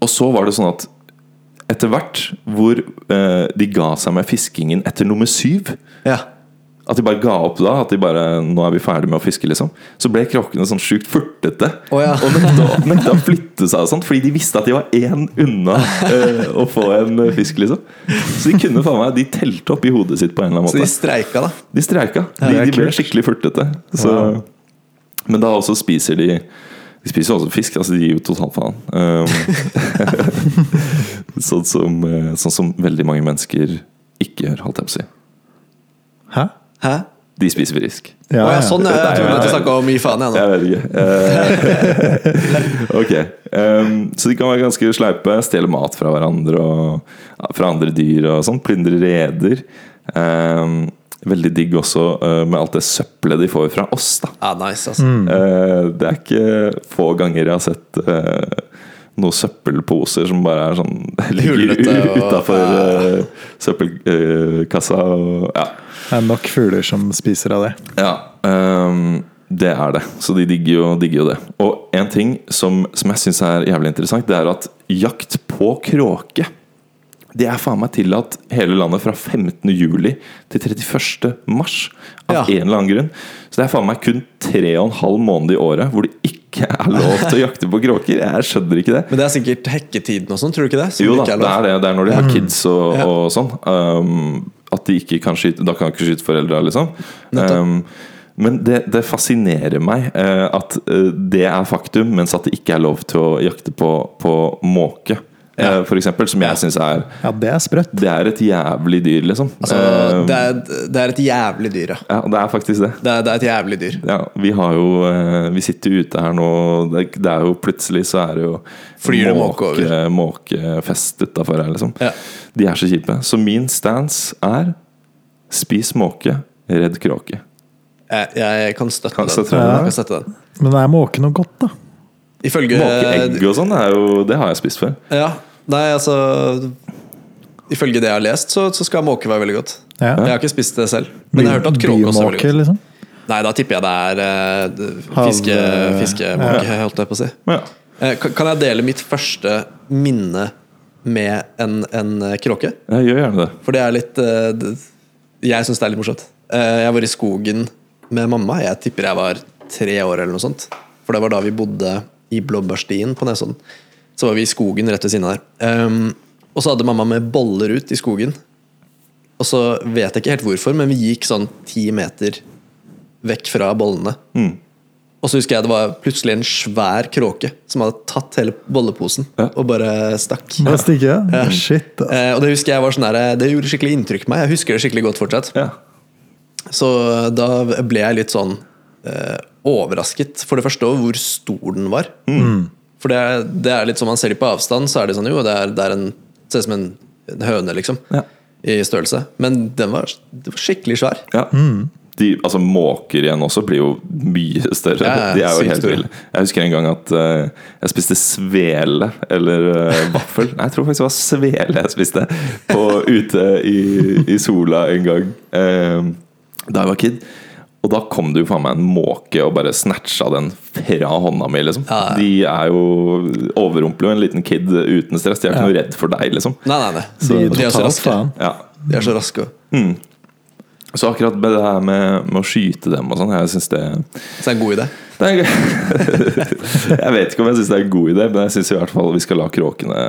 og så var det sånn at etter hvert hvor eh, de ga seg med fiskingen etter nummer syv ja. At de bare ga opp da. At de bare Nå er vi ferdig med å fiske, liksom. Så ble kråkene sånn sjukt furtete. oh, ja. Og nekta, nekta å flytte seg og sånt, fordi de visste at de var én unna eh, å få en eh, fisk, liksom. Så de kunne faen meg De telte opp i hodet sitt på en eller annen måte. Så de streika, da. De streika. De, de ble skikkelig furtete. Så, Wow. Men da også spiser de De spiser også fisk. Altså de gir jo totalt faen. Um, sånn, som, eh, sånn som veldig mange mennesker ikke gjør, holdt jeg på å si. Hæ? Hæ? De spiser frisk. Å ja, sånn, ja. Jeg Nei, trodde nei. du snakka om gi faen, jeg nå. Jeg vet ikke. Eh, ok. Um, så de kan være ganske sleipe. Stjele mat fra hverandre og fra andre dyr og sånn. Plyndre reder. Um, veldig digg også eh, med alt det søppelet de får fra oss, da. ah, nice, altså. Eh, det er ikke få ganger jeg har sett uh, noen søppelposer som bare er sånn Ligger utafor ja. søppelkassa. og ja. Det er nok fugler som spiser av det. Ja, um, det er det. Så de digger jo, digger jo det. Og en ting som, som jeg syns er jævlig interessant, det er at jakt på kråke det er faen meg tillatt hele landet fra 15. juli til 31. mars. Av Ja. en eller annen grunn. Så det er faen meg kun tre og en halv måned i året hvor det ikke er lov til å jakte på kråker. Jeg skjønner ikke det. Men det er sikkert hekketiden og sånn, tror du ikke det? Som Jo da, det er det. Det er når de har kids og, Ja. og sånn. Um, at de ikke kan skyte Da kan de ikke skyte foreldra, liksom. Um, men det, det fascinerer meg uh, at uh, det er faktum, mens at det ikke er lov til å jakte på, på måke. Ja. eh, For eksempel, som jeg syns er Ja, det er sprøtt. Det er et jævlig dyr, liksom. Altså, Um, det, er, det er et jævlig dyr, ja. ja, det er faktisk det. Det er, det er et jævlig dyr. Ja, vi har jo eh, Vi sitter jo ute her nå. Det, det er jo plutselig så er det jo Flyr det måke over. måkefest utafor her, liksom. Ja. De er så kjipe. Så min stance er spis måke, redd kråke. Jeg, jeg kan støtte Kan den. støtte den. Jeg kan støtte den. Men er måke noe godt, da? Ifølge Måkeegg og sånn, det har jeg spist før. Ja, nei, altså Ifølge det jeg har lest, så, så skal måke være veldig godt. Ja. Jeg har ikke spist det selv, men jeg har hørt at kråke også er veldig godt. liksom? Nei, da tipper jeg det er uh, fiske, fiskemåke, holdt jeg på å si. Ja. Eh, kan- jeg dele mitt første minne med en, en eh, kråke? Jeg gjør gjerne det. For det er litt uh, Jeg syns det er litt morsomt. Uh, Jeg var i skogen med mamma. Jeg tipper jeg var tre år eller noe sånt. For det var da vi bodde i Blåbærstien på Nesodden. Så var vi i skogen rett ved siden av der. Um, og så hadde mamma med boller ut i skogen. Og så vet jeg ikke helt hvorfor, men vi gikk sånn ti meter vekk fra bollene. Og så husker jeg det var plutselig en svær kråke som hadde tatt hele bolleposen Ja. og bare stakk. Ja. stikke? Ja. Shit. ass. Eh, og det husker jeg var sånn der, Det gjorde skikkelig inntrykk på meg. Jeg husker det skikkelig godt fortsatt. Ja. Så da ble jeg litt sånn eh, overrasket, for det første, over hvor stor den var. For det er, det er litt som man ser det på avstand, så er det sånn Jo, det er, det er en Ser ut som en en høne, liksom. Ja. I størrelse. Men den var, den var skikkelig svær. Ja. De, altså Måker igjen også blir jo mye større. Ja, de er jo helt ville. Jeg husker en gang at uh, jeg spiste svele, eller uh, vaffel Nei, jeg tror faktisk det var svele jeg spiste på, ute i, i sola en gang uh, da jeg var kid. Og da kom det jo faen meg en måke og bare snatcha den fra hånda mi. liksom Ja, ja. De er jo overrumpler jo en liten kid uten stress. De er ikke noe redd for deg, liksom. Nei, nei, nei. De de er så raske. Ja, De er så raske. Så akkurat med det her med, med å skyte dem og sånn, jeg syns det Så det er en god idé. Det er jeg vet ikke om jeg syns det er en god idé, men jeg syns i hvert fall vi skal la kråkene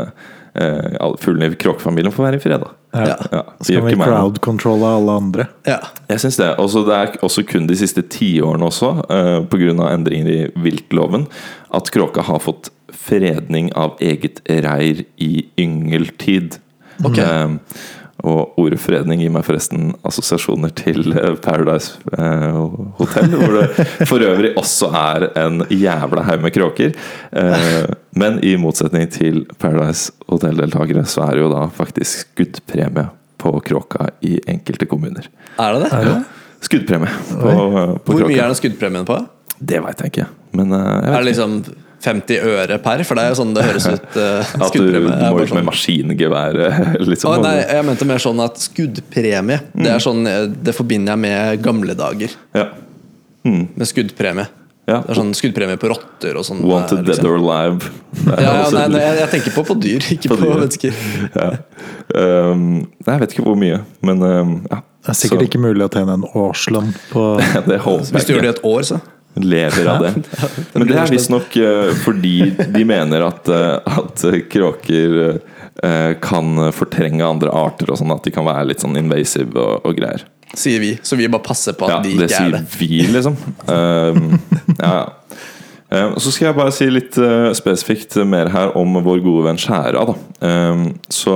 eh, alle Fuglene i kråkefamilien får være i fred. da Ja. Ja. Så kan vi crowd-controlle alle andre. Ja. Jeg syns det. Også, det er også kun de siste tiårene også, uh, pga. endringer i viltloven, at kråka har fått fredning av eget reir i yngeltid. Ok. Eh, og ordet fredning gir meg forresten assosiasjoner til eh, Paradise eh, Hotel, hvor det for øvrig også er en jævla haug med kråker. Eh, men i motsetning til Paradise Hotel-deltakere, så er det jo da faktisk skuddpremie på kråka i enkelte kommuner. Er det det? Er det? Skuddpremie på, på Hvor kråka. mye er den skuddpremien på? Det veit jeg ikke. Men jeg vet Er det liksom 50 øre per? For det er jo sånn det høres ut. Uh, at du må jo ikke med maskingevær. eh, Liksom. Ah, nei, jeg mente mer sånn at skuddpremie Det er sånn, eh, det forbinder jeg med gamle dager. ja. Med skuddpremie. Ja. Det er sånn skuddpremie på rotter og sånn. eh, Wanted dead liksom. or alive. Ja, nei, nei, jeg, tenker på på dyr, ikke På på, dyr. mennesker. ja. um, nei, jeg vet ikke hvor mye, men um, ja. Det er sikkert Så- ikke mulig å tjene en årslønn på Det håper Hvis du gjør det i et år, så. Lever av det. Men det er visstnok uh, fordi de mener at, uh, at kråker uh, kan fortrenge andre arter, og sånn at de kan være litt sånn invasive og, og greier. Sier vi. Så vi bare passer på at Ja, de ikke er det. Det sier vi, liksom. Uh, ja, ja. Um, så skal jeg bare si litt uh, spesifikt mer her om vår gode venn Skjæra. Da. Um, så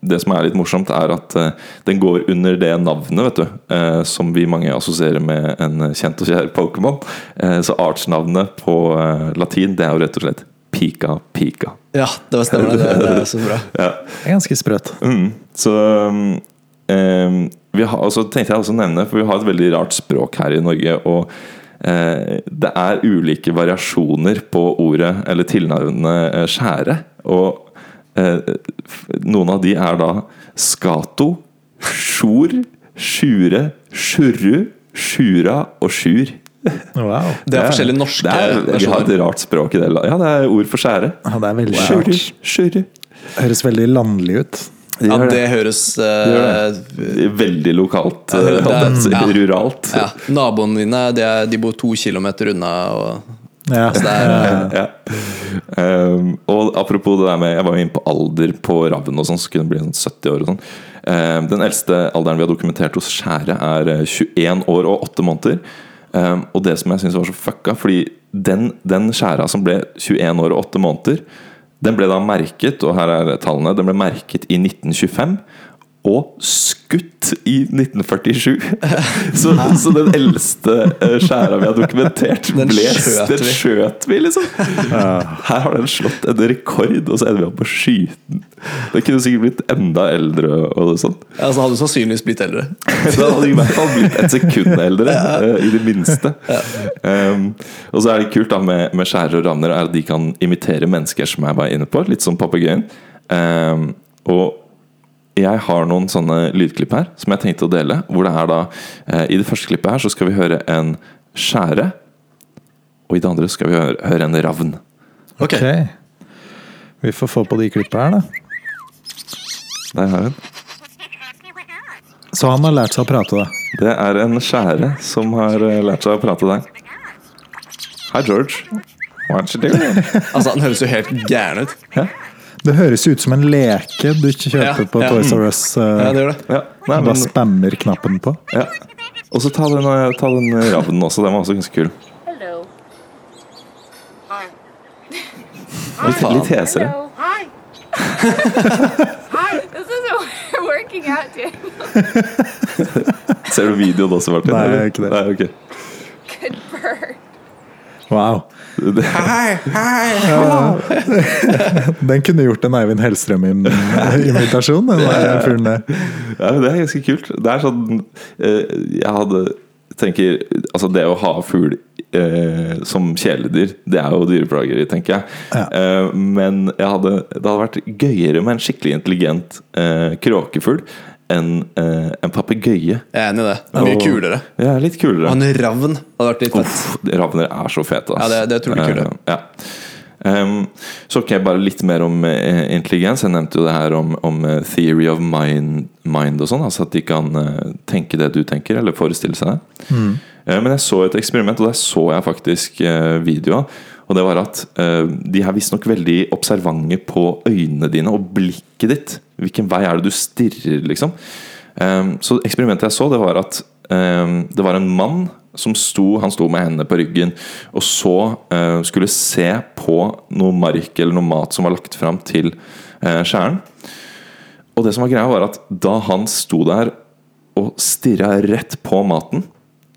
det som er litt morsomt, er at uh, den går under det navnet, vet du. uh, som vi mange assosierer med en kjent og kjær Pokémon. Uh, så artsnavnet på uh, latin, det er jo rett og slett Pika Pika. Ja, det var stemmer. Det, det er så bra. Ja. Det er ganske sprøtt. Mm. Så um, vi har, og tenkte jeg også å nevne, for vi har et veldig rart språk her i Norge. Og eh, det er ulike variasjoner på ordet eller tilnavnet eh, skjære. Og eh, noen av de er da skato, sjor, sjure, sjurru, sjura og sjur. Wow. Det er forskjellige norske det er, Vi har et rart språk i det. Ja, det er ord for skjære. Ja, det er veldig rart. sjurru. Høres veldig landlig ut. De Ja, det, det høres eh, det. Veldig lokalt. Ja, det- eh, ja. Ruralt. ja, Naboene dine de, er, de bor to kilometer unna. Og, Ja. altså er, Ja. Um, og apropos det der med Jeg var jo inne på alder på ravn og sånn, så kunne det bli sånn 70 år og sånn. Um, den eldste alderen vi har dokumentert hos skjære, er eh, 21 år og 8 måneder. Um, og det som jeg syns var så fucka, fordi den, den skjæra som ble 21 år og 8 måneder, den ble da merket, og her er tallene, den ble merket i 1925. Og skutt i 1947! Så, så den eldste eh, skjæra vi har dokumentert, Den ble skjøt den vi. skjøt vi, liksom. Her har den slått en rekord, og så ender vi opp på å skyte den. Den kunne sikkert blitt enda eldre. og sånt så hadde du sannsynligvis blitt eldre. Den hadde i hvert fall blitt et sekund eldre, ja. i det minste. Um, og så er det kult da med, med skjærer og ravner, er at de kan imitere mennesker, som jeg var inne på. Litt som papegøyen. Um, og jeg har noen sånne lydklipp her som jeg tenkte å dele. Hvor det er da eh, I det første klippet her så skal vi høre en skjære. Og i det andre skal vi høre, høre en ravn. Ok. Vi får få på de klippene her, da. Der har hun. Så han har lært seg å prate, da. Det er en skjære som har eh, lært seg å prate der. Hei, George. What's you doing? Altså, Han høres jo helt gæren ut. Ja, Det høres ut som en leke du ikke kjøper Ja, på ja. Toys R Us. Ja, Uh, det gjør det. ja. Nei, men, spammer knappen på. ja. Og så ta den, eh, ta den ravnen også. Den var også ganske kul. Hello. Hi. Litt, litt hesere. Hi. Hi. This isn't working out, Daniel. Ser du videoen også, Martin? Nei, ikke det. Nei, ok. Good bird. Wow. Hei, hei! Den kunne gjort en Eivind Hellstrøm-invitasjon, den der fyren der. ja, det er ganske kult. Det er sånn eh, Jeg hadde tenker Altså, det å ha fugl eh, som kjæledyr, det er jo dyreplageri, tenker jeg. Ja. Eh, men jeg hadde, det hadde vært gøyere med en skikkelig intelligent eh, kråkefugl enn eh, en papegøye. Jeg er enig i det. Det er mye Og- kulere. Ja, litt kulere. Og en ravn hadde vært litt fett. Uff, ravner er så fete, ass. Ja, det- det er utrolig kult, Eh, ja. Um, så ok, bare litt mer om eh, intelligens. Jeg nevnte jo det her om, om eh, theory of mind, mind og sånn. Altså at de kan eh, tenke det du tenker, eller forestille seg det. Eh, men jeg så et eksperiment, og der så jeg faktisk eh, videoa. Og det var at eh, de er visstnok veldig observante på øynene dine og blikket ditt. Hvilken vei er det du stirrer, liksom? Um, så eksperimentet jeg så, det var at um, det var en mann som sto Han sto med hendene på ryggen og så uh, skulle se på noe mark eller noe mat som var lagt fram til uh, skjæren. Og det som var greia, var at da han sto der og stirra rett på maten,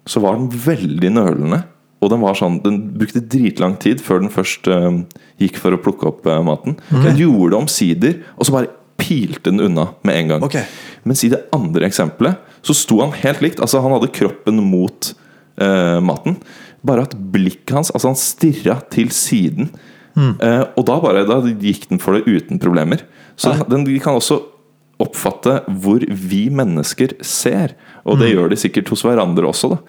så var den veldig nølende. Og den var sånn, den brukte dritlang tid før den først uh, gikk for å plukke opp uh, maten. Den gjorde det omsider, og så bare pilte den unna med en gang. Okay. Mens i det andre eksempelet så sto han helt likt. Altså Han hadde kroppen mot uh, maten. Bare at blikket hans Altså han stirra til siden. Eh, og da bare Da gikk den for det uten problemer. Så den, de kan også oppfatte hvor vi mennesker ser. Og det gjør de sikkert hos hverandre også. da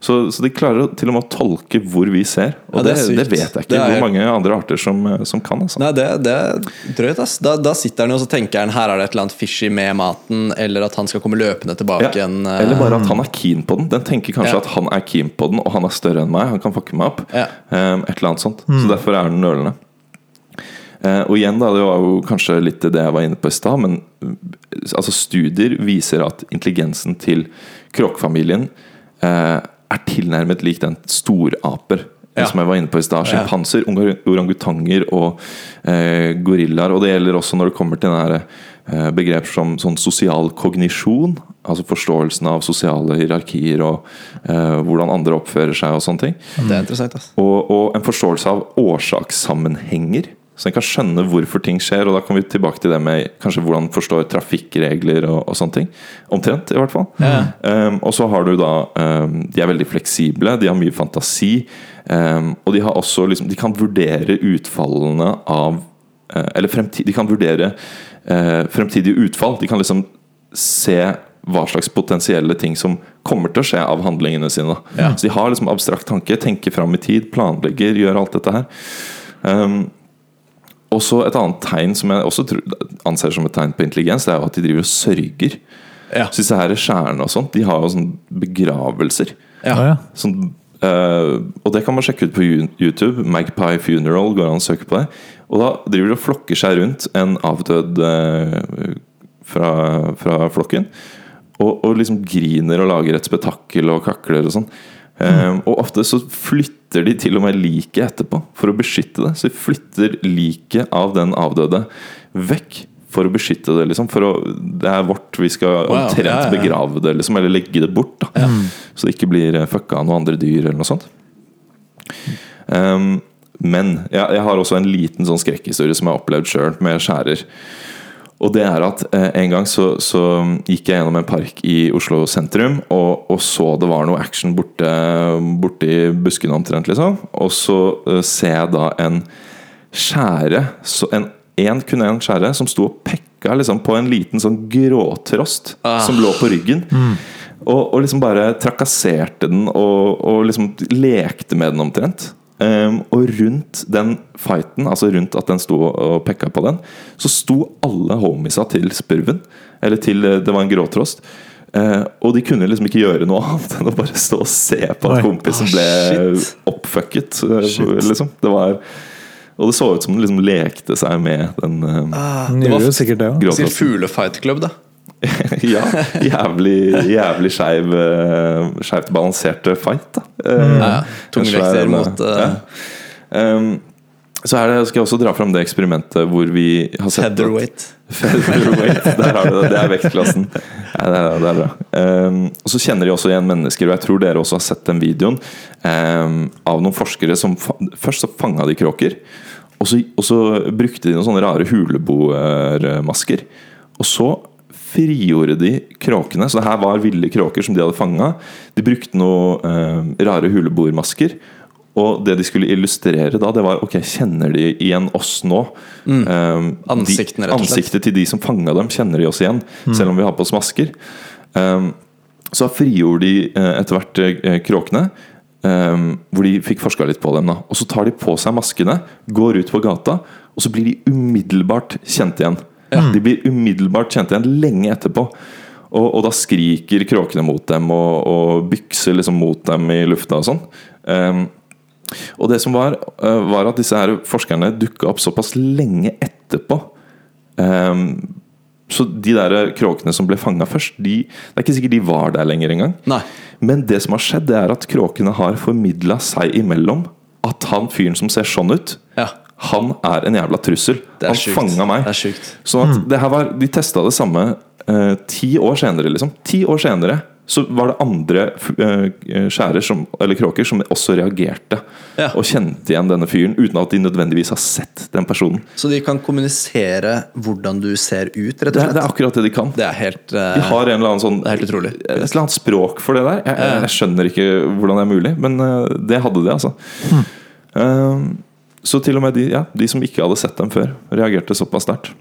så, så de klarer til og med å tolke hvor vi ser. Og Ja, det det, det, vet jeg ikke er hvor mange andre arter som, eh, som kan. Altså. Nei, det, det er drøyt, ass. Da, da sitter han jo og så tenker han her er det et eller annet fishy med maten, eller at han skal komme løpende tilbake Ja, igjen. eh, Eller bare at han er keen på den. Den tenker kanskje Ja. at han er keen på den, og han er større enn meg. Han kan fucke meg opp. Ja. Um, et eller annet sånt. Så derfor er den nølende. Uh, og igjen, da, det var jo kanskje litt det jeg var inne på i stad, men uh, altså, studier viser at intelligensen til kråkefamilien eh, er tilnærmet lik den storaper. Ja. Som jeg var inne på i stad. Sjimpanser, ja. orangutanger og eh, gorillaer. Og det gjelder også når det kommer til denne, eh, begrep som sånn sosial kognisjon. Altså forståelsen av sosiale hierarkier og eh, hvordan andre oppfører seg og sånne ting. Det er interessant, ass. Og, og en forståelse av årsakssammenhenger. Så en kan skjønne hvorfor ting skjer. Og da kommer vi tilbake til det med kanskje hvordan en forstår trafikkregler og, og sånne ting. Omtrent, i hvert fall. Um, og så har du da um, De er veldig fleksible, de har mye fantasi. Um, og de har også liksom De kan vurdere utfallene av uh, Eller fremtid, de kan vurdere uh, fremtidige utfall. De kan liksom se hva slags potensielle ting som kommer til å skje av handlingene sine. Ja. Så de har liksom abstrakt tanke, tenker fram i tid, planlegger, gjør alt dette her. Um, og så Et annet tegn som jeg også tror, anser som et tegn på intelligens, det er jo at de driver og sørger. Ja. Så disse her skjærene og sånt, de har jo sånn begravelser. Ja. Ja, ja. Sånn, eh, og det kan man sjekke ut på YouTube. Magpie Funeral går an å søke på det. Og da driver de og flokker seg rundt en avdød eh, fra, fra flokken. Og, og liksom griner og lager et spetakkel og kakler og sånn. Eh, og ofte så flytter de til og med liket etterpå for å beskytte det. Så de flytter liket av den avdøde vekk for å beskytte det. liksom for å, Det er vårt, vi skal Wow, omtrent ja, ja, ja. begrave det, liksom, eller legge det bort. da Så det ikke blir eh, fucka av noen andre dyr eller noe sånt. Um, men jeg, jeg har også en liten sånn skrekkhistorie som jeg har opplevd sjøl, med skjærer. Og det er at eh, En gang så, så gikk jeg gjennom en park i Oslo sentrum og, og så det var noe action borte, borte i buskene omtrent. liksom Og så eh, ser jeg da en skjære så en, en, kun en skjære som sto og pekka liksom, på en liten sånn gråtrost Ah. som lå på ryggen. Og, og liksom bare trakasserte den og, og liksom lekte med den omtrent. Um, og rundt den fighten, altså rundt at den sto og pekka på den, så sto alle homiesa til spurven. Eller til eh, Det var en gråtrost. Uh, og de kunne liksom ikke gjøre noe annet enn å bare stå og se på at Oi. kompisen Ah, ble shit. oppfucket. eh, liksom. Det var Og det så ut som den liksom lekte seg med den eh, ah, Det var jo sikkert det òg. Sier fuglefight club, da. ja, jævlig, jævlig skeiv eh, Skeivt balansert fight, da. Mm. Ja, ja. Tungvekter mot, eh, ja. Um, Så her skal jeg også dra fram det eksperimentet hvor vi har sett Featherweight. Featherweight, der har du det. Det er vektklassen. Ja, det, er, det er bra. Um, og så kjenner de også igjen mennesker, og jeg tror dere også har sett den videoen um, av noen forskere som Først så fanga de kråker, og så, og så brukte de noen sånne rare huleboermasker. Og så frigjorde de kråkene. Så det her var ville kråker som de hadde fanga. De brukte noen eh, rare huleboermasker. Og det de skulle illustrere da, det var ok, kjenner de igjen oss nå? Um, Ansiktene, rett og slett. Ansiktet til de som fanga dem, kjenner de oss igjen, selv om vi har på oss masker. Um, så frigjorde de eh, etter hvert eh, kråkene, um, hvor de fikk forska litt på dem. Da. Og så tar de på seg maskene, går ut på gata, og så blir de umiddelbart kjent igjen. De blir umiddelbart kjent igjen lenge etterpå. Og, og da skriker kråkene mot dem og, og bykser liksom mot dem i lufta og sånn. Um, og det som var, eh, var at disse her forskerne dukka opp såpass lenge etterpå. Um, så de der kråkene som ble fanga først, de, det er ikke sikkert de var der lenger engang. Nei. Men det som har skjedd, det er at kråkene har formidla seg imellom at han fyren som ser sånn ut, Ja. Han er en jævla trussel. Det er Han sjukt. fanga meg. Det er sjukt. Sånn at det her var, De testa det samme eh, ti år senere, liksom. Ti år senere så var det andre f- eh, skjærer, som, eller kråker, som også reagerte. Ja. Og kjente igjen denne fyren, uten at de nødvendigvis har sett den personen. Så de kan kommunisere hvordan du ser ut, rett og Det er, slett? det er akkurat det de kan. Det er helt eh, De har en eller annen sånn Det er helt utrolig. Et eller annet språk for det der. Jeg, jeg, jeg skjønner ikke hvordan det er mulig, men eh, det hadde de, altså. Eh, så til og med de, ja, de som ikke hadde sett dem før, reagerte såpass sterkt.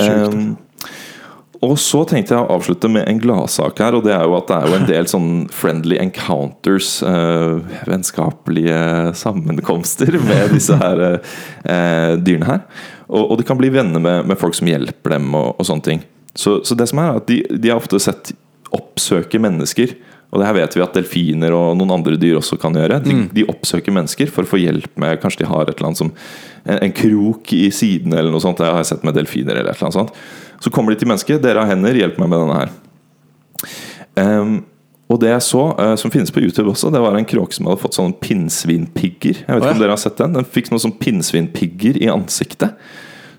Um, og så tenkte jeg å avslutte med en gladsak her, og det er jo at det er jo en del sånn friendly encounters, uh, vennskapelige sammenkomster med disse her uh, dyrene her. Og, og de kan bli venner med, med folk som hjelper dem og, og sånne ting. Så, så det som er at de, de har ofte sett oppsøke mennesker. Og det her vet vi at delfiner og noen andre dyr også kan gjøre. De, de oppsøker mennesker for å få hjelp med Kanskje de har et eller annet som en, en krok i siden eller noe sånt. Det har jeg sett med delfiner eller et eller annet sånt. Så kommer de til mennesket. 'Dere har hender, hjelp meg med denne her'. Um, og det jeg så, uh, som finnes på YouTube også, det var en kråke som hadde fått sånne pinnsvinpigger. Jeg vet ikke oh, ja. om dere har sett den? Den fikk noen sånne pinnsvinpigger i ansiktet.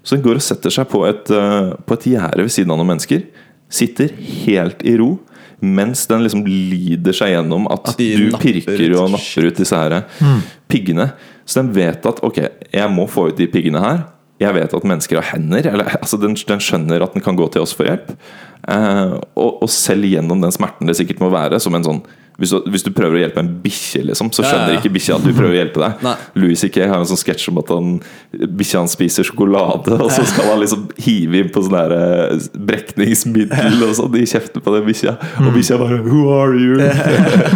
Så den går og setter seg på et, uh, på et gjerde ved siden av noen mennesker. Sitter helt i ro. Mens den liksom lider seg gjennom at, At du pirker ut. og napper ut disse her piggene. Så den vet at ok, jeg må få ut de piggene her. Jeg vet at mennesker har hender. Eller, altså den, den skjønner at den kan gå til oss for hjelp. Eh, og, og selv gjennom den smerten det sikkert må være, som en sånn hvis du, hvis du prøver å hjelpe en bikkje, liksom, så skjønner ja, ja. ikke bikkja at du prøver å hjelpe deg. Nei. Louis C.K. har en sånn sketsj om at han bikkja hans spiser sjokolade, og så skal han liksom hive inn på sånn der eh, brekningsmiddel og sånn i kjeften på den bikkja. Og bikkja bare 'Who are you?'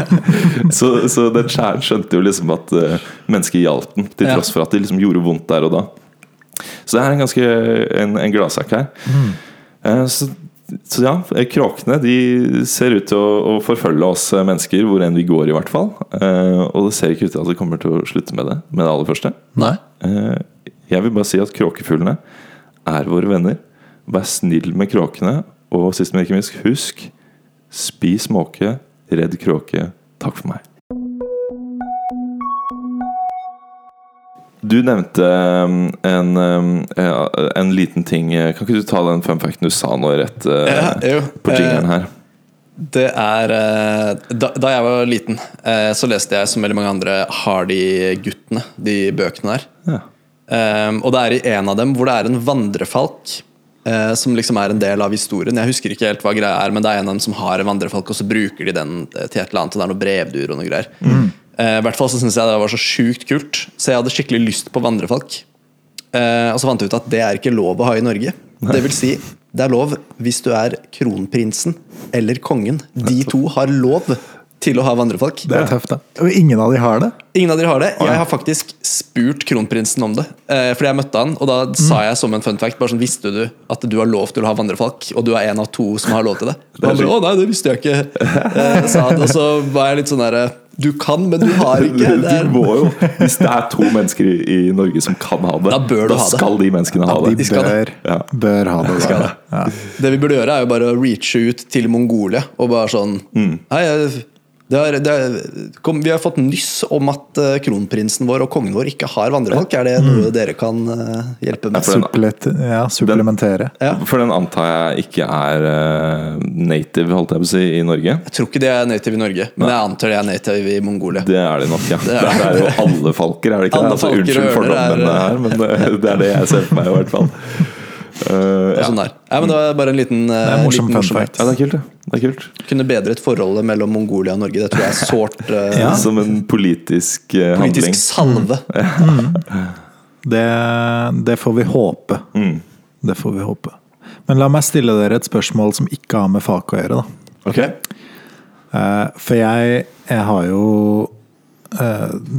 så, så den skjæren skjønte jo liksom at uh, mennesket hjalp den, til tross for at det liksom gjorde vondt der og da. Så det er en ganske en, en gladsak her. Uh, så, så ja, eh, kråkene de ser ut til å, å forfølge oss eh, mennesker hvor enn vi går, i hvert fall. Eh, og det ser ikke ut til at det kommer til å slutte med det med det aller første. Eh, jeg vil bare si at kråkefuglene er våre venner. Vær snill med kråkene. Og sist, men ikke minst, husk spis måke, redd kråke. Takk for meg. Du nevnte um, en, um, en liten ting. Kan ikke du ta den fun facten du sa nå rett uh, Ja, på jingeren her? Det er eh, da, da jeg var liten, eh, så leste jeg som veldig mange andre Hardy-guttene, de bøkene der. Ja. Um, og det er i en av dem hvor det er en vandrefalk. eh, som liksom er en del av historien. Jeg husker ikke helt hva greia er, men det er en av dem som har en vandrefalk, og så bruker de den eh, til et eller annet, og det er noe brevduer og noe greier. Eh, I hvert fall så syns jeg det var så sjukt kult, så jeg hadde skikkelig lyst på vandrefalk. Eh, og så fant jeg ut at det er ikke lov å ha i Norge. Det vil si, det er lov hvis du er kronprinsen eller kongen. De to har lov til å ha vandrefalk. Det er tøft, da. Og ingen av de har det. Ingen av de har det. Jeg har faktisk spurt kronprinsen om det. Eh, fordi jeg møtte han, og da sa jeg som en fun fact bare sånn, Visste du at du har lov til å ha vandrefalk, og du er en av to som har lov til det? Og han bare, å nei, det visste jeg ikke. Eh, sa han, og så var jeg litt sånn derre Du kan, men du har ikke. Det Du må jo, Hvis det er to mennesker i, i Norge som kan ha det, Da bør du ha det. skal de menneskene ha De det. skal bør, Ja. bør ha det. skal det. Ja. det vi burde gjøre, er jo bare å reache ut til Mongolia og bare sånn Hei, jeg Det er, det er, kom, vi har fått nyss om at eh, kronprinsen vår og kongen vår ikke har vandrefolk. Er det noe dere kan eh, hjelpe med? ja, supplementere. Ja. For den antar jeg ikke er eh, native, holdt jeg på å si, i Norge. Jeg tror ikke de er native i Norge, men jeg antar de er native i Mongolia. Det er de nok, ja. Det Det er- er, jo alle falker, er det ikke Alle det? Altså, falker og unnskyld fordommene er- her, men det, det er det jeg ser for meg, i hvert fall. Eh, Og ja. sånn der. Ja, men det var bare en liten, eh, er morsom liten fun fact. ja, det er kult, det. det er kult. Kunne bedret forholdet mellom Mongolia og Norge. Det tror jeg er sårt Uh, Ja. Som en politisk politisk handling. politisk salve. Det, det får vi håpe. Mm. Det får vi håpe. Men la meg stille dere et spørsmål som ikke har med fag å gjøre. da. Okay. Eh, For jeg, jeg har jo eh,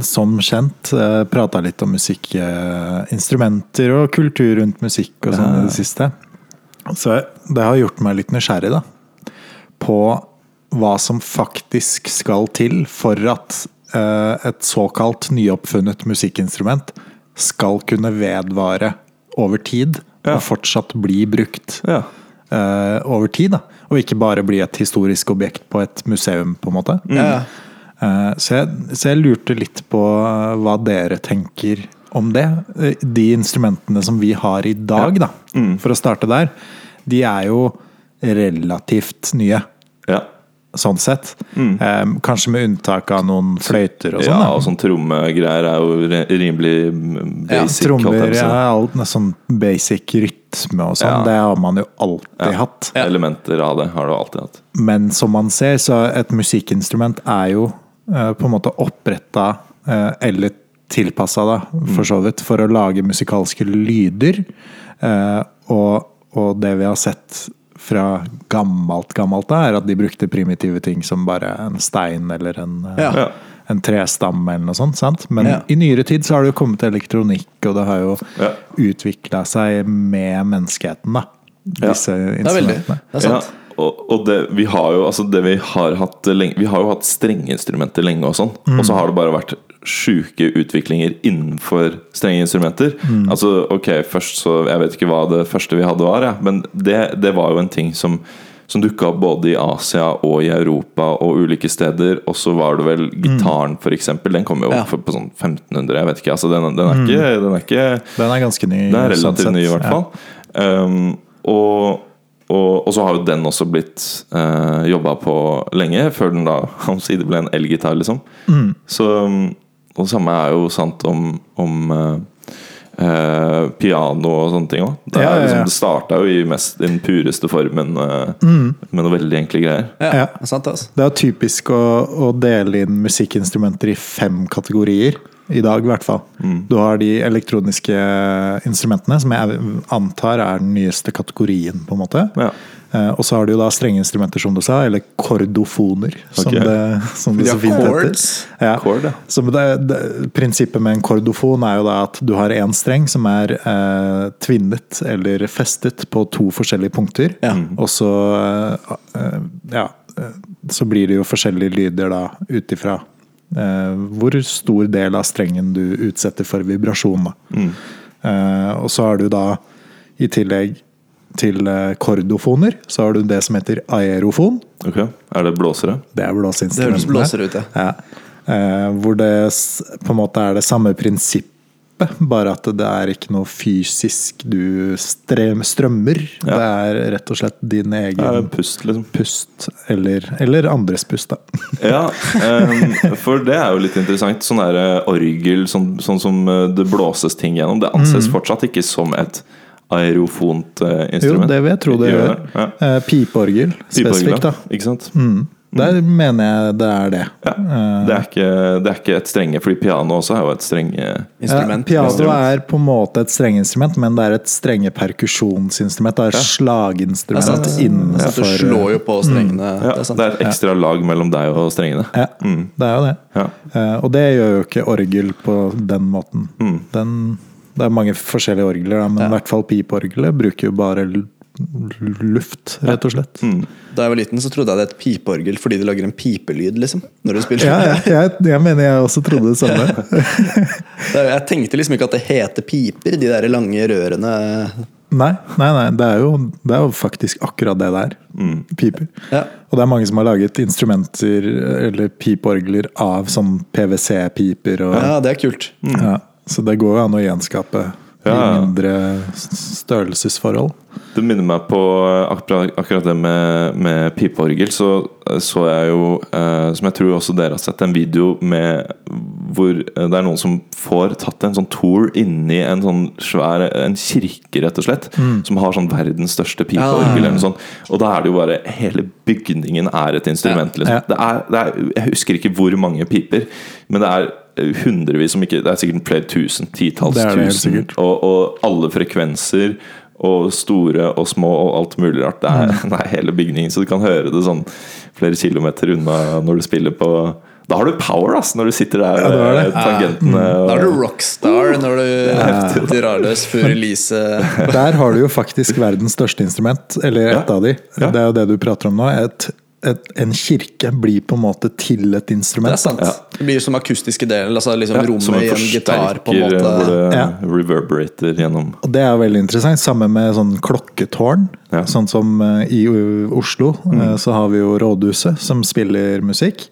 som kjent uh, prata litt om musikkinstrumenter og kultur rundt musikk og sånn i det siste. Så det har gjort meg litt nysgjerrig da, på hva som faktisk skal til for at eh, et såkalt nyoppfunnet musikkinstrument skal kunne vedvare over tid Ja. og fortsatt bli brukt Ja. eh, over tid. Da. Og ikke bare bli et historisk objekt på et museum, på en måte. Ja. Eh, så, jeg, så jeg lurte litt på eh, hva dere tenker om det. Eh, De instrumentene som vi har i dag, da, for å starte der, de er jo relativt nye. ja. Sånn sett. Eh, kanskje med unntak av noen fløyter og sånn. ja, og sånn trommegreier er jo rimelig basic. Ja, Trommer, ja, alt sånn basic rytme og sånn. Ja. Det har man jo alltid hatt. Elementer av det har du alltid hatt. Men som man ser, så et musikkinstrument er jo på en måte oppretta eh, eller tilpassa, da, for så vidt, for å lage musikalske lyder. Eh, og, og det vi har sett fra gammelt, gammelt, da, er at de brukte primitive ting som bare en stein eller en, eh, Ja. En trestamme eller noe sånt. Sant? Men Ja. i nyere tid så har det jo kommet elektronikk, og det har jo Ja. utvikla seg med menneskeheten, da. Ja. instrumentene. Det er veldig. Det er sant. Ja, og, og det, vi har jo altså det vi har hatt lenge Vi har jo hatt strengeinstrumenter lenge og sånn. Og så har det bare vært sjuke utviklinger innenfor strenge instrumenter. Altså, ok, først så Jeg vet ikke hva det første vi hadde var, ja, men det, det var jo en ting som som dukka opp både i Asia og i Europa og ulike steder. Og så var det vel gitaren, for eksempel. Den kom jo Ja. opp på sånn 1500, jeg vet ikke. Altså, den, den, er ikke den er ikke Den er ganske ny. den er sånn relativt sånn ny, i hvert Ja. fall. Um, og, og, og så har jo den også blitt uh, jobba på lenge, før den da omsider ble en elgitar, liksom. Mm. Så, og det samme er jo sant om, om uh, uh, piano og sånne ting òg. Det, Ja, ja, ja. liksom, det starta jo i mest, den pureste formen uh, Mm. med noen veldig enkle greier. Ja, Ja. det er sant, altså. Det er typisk å, å dele inn musikkinstrumenter i fem kategorier. I dag, i hvert fall. Mm. Du har de elektroniske instrumentene, som jeg antar er den nyeste kategorien. på en måte. Ja. Eh, og så har du jo da strenge instrumenter, som du sa, eller kordofoner, som Ok. det, som det så fint heter. Ja. Chord, ja. Det, det, prinsippet med en kordofon er jo da at du har én streng som er eh, tvinnet eller festet på to forskjellige punkter. Ja. Og så eh, ja, eh, så blir det jo forskjellige lyder da ut ifra hvor stor del av strengen du utsetter for vibrasjon. Da. Eh, og så har du da i tillegg til eh, kordofoner, så har du det som heter aerofon. Ok, Er det blåsere? Det er Det høres blåsere ut, ja. Ja. Eh, hvor det på en måte er det samme prinsippet, bare at det er ikke noe fysisk du strømmer. Ja. Det er rett og slett din Ja, egen pust, liksom. pust, eller, eller andres pust, da. Ja, um, for det er jo litt interessant. Sånn der eh, orgel, sånn, sånn som eh, det blåses ting gjennom, det anses fortsatt ikke som et aerofont instrument? Jo, det vil jeg tro det gjør. Ja. Eh, pipeorgel spesifikt, da. Ikke sant? Der mener jeg det er det. Ja. Det, er ikke, det er ikke et strenge, fordi piano også er jo et strenge Instrument. Ja, piano Instrument. er på en måte et strengeinstrument, men det er et strenge perkusjonsinstrument. Det er et Det er slaginstrument sant. Det innenfor slår jo på strengene. ja, det er sant. Det er et ekstra lag mellom deg og strengene. Ja, det er jo det. Ja. Eh, og det gjør jo ikke orgel på den måten. Den, det er mange forskjellige orgler, men Ja. i hvert fall pipeorgelet bruker jo bare luft, rett og slett. Da jeg var liten, så trodde jeg det het pipeorgel fordi de lager en pipelyd, liksom. Når du spiller. Ja, jeg, jeg, jeg mener jeg også trodde det samme. Jeg tenkte liksom ikke at det heter piper, de der lange rørene. Nei, nei, nei det, er jo, det er jo faktisk akkurat det det er. Mm. Piper. Ja. Og det er mange som har laget instrumenter eller pipeorgler av sånn PwC-piper. Ja, det er kult. ja, så det går jo an å gjenskape Ja, ja. i mindre størrelsesforhold. Det minner meg på akkurat, akkurat det med, med pipeorgel. Så så jeg jo, eh, som jeg tror også dere har sett, en video med hvor eh, det er noen som får tatt en sånn tour inni en sånn svær En kirke, rett og slett. Som har sånn verdens største pipeorgel. eller noe sånt. Og da er det jo bare Hele bygningen er et instrument. Ja. Liksom. Det er, det er, jeg husker ikke hvor mange piper, men det er hundrevis, om ikke Det er sikkert flere tusen, titalls tusen. Og, og alle frekvenser og store og små og alt mulig rart. Det er, det er hele bygningen, så du kan høre det sånn flere kilometer unna når du spiller på Da har du power, ass, når du sitter der Ja, det er det. med tangentene. Da er du rockstar når du drar løs før release. Der har du jo faktisk verdens største instrument, eller et Ja. av de. Ja. Det er jo det du prater om nå. Et, et, en kirke blir på en måte til et instrument. Det er sant. Ja. Det blir som akustiske deler. altså liksom Ja, som rommet i en gitar. på en måte Hvor det Ja. reverberater gjennom Og det er veldig interessant. Sammen med sånn klokketårn. Ja. Sånn som eh, i Oslo, eh, så har vi jo Rådhuset, som spiller musikk.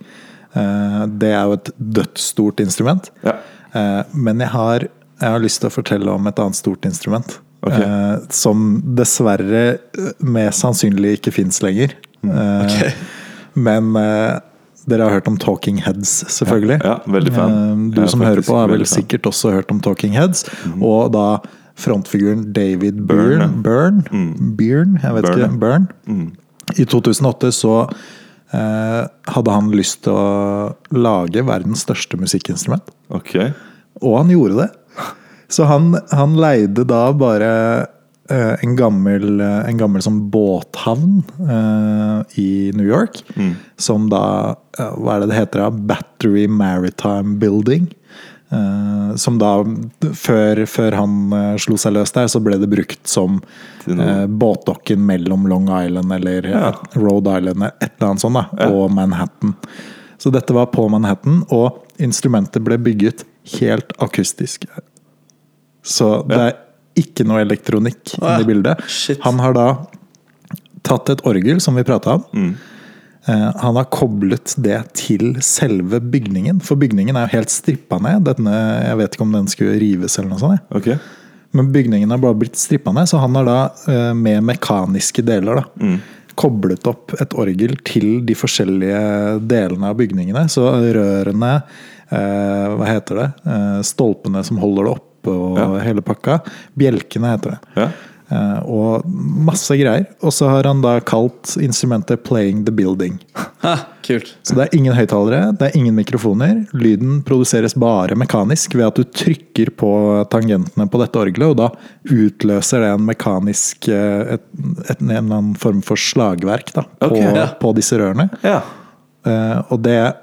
Eh, Det er jo et dødsstort instrument. Ja. Eh, Men jeg har, jeg har lyst til å fortelle om et annet stort instrument. Okay. eh, Som dessverre eh, mest sannsynlig ikke fins lenger. Eh, Ok. Men eh, dere har hørt om Talking Heads, selvfølgelig. Ja, veldig fan. Eh, Du som hører på, har vel sikkert også hørt om Talking Heads. Og da frontfiguren David Byrne, Byrne. Mm. Byrne, jeg vet Byrne, ikke. Byrne. I 2008 så eh, hadde han lyst til å lage verdens største musikkinstrument. Ok. Og han gjorde det. Så han, han leide da bare en gammel, eh, en gammel sånn båthavn eh, i New York. Som da eh, Hva er det det heter? da? Battery Maritime Building. Eh, som da, før, før han eh, slo seg løs der, så ble det brukt som eh, båtdokken mellom Long Island eller Ja. Rhode Island eller et eller annet sånt, da, Ja. og Manhattan. Så dette var på Manhattan, og instrumentet ble bygget helt akustisk. Så det er ikke noe elektronikk ah, i bildet. Shit. Han har da tatt et orgel, som vi prata om. Mm. Eh, Han har koblet det til selve bygningen, for bygningen er jo helt strippa ned. Denne, jeg vet ikke om den skulle rives eller noe sånt. Okay. Men bygningen har bare blitt strippa ned, så han har da eh, med mekaniske deler da, Mm. koblet opp et orgel til de forskjellige delene av bygningene. Så rørene, eh, hva heter det, stolpene som holder det oppe og Ja. hele pakka. Bjelkene heter det. Ja. Uh, og masse greier. Og så har han da kalt instrumentet 'Playing the Building'. Ha, kult. Så det er ingen høyttalere, det er ingen mikrofoner. Lyden produseres bare mekanisk ved at du trykker på tangentene på dette orgelet, og da utløser det en mekanisk eh, et, et, En eller annen form for slagverk da, på, okay, ja. på disse rørene. ja. Uh, og det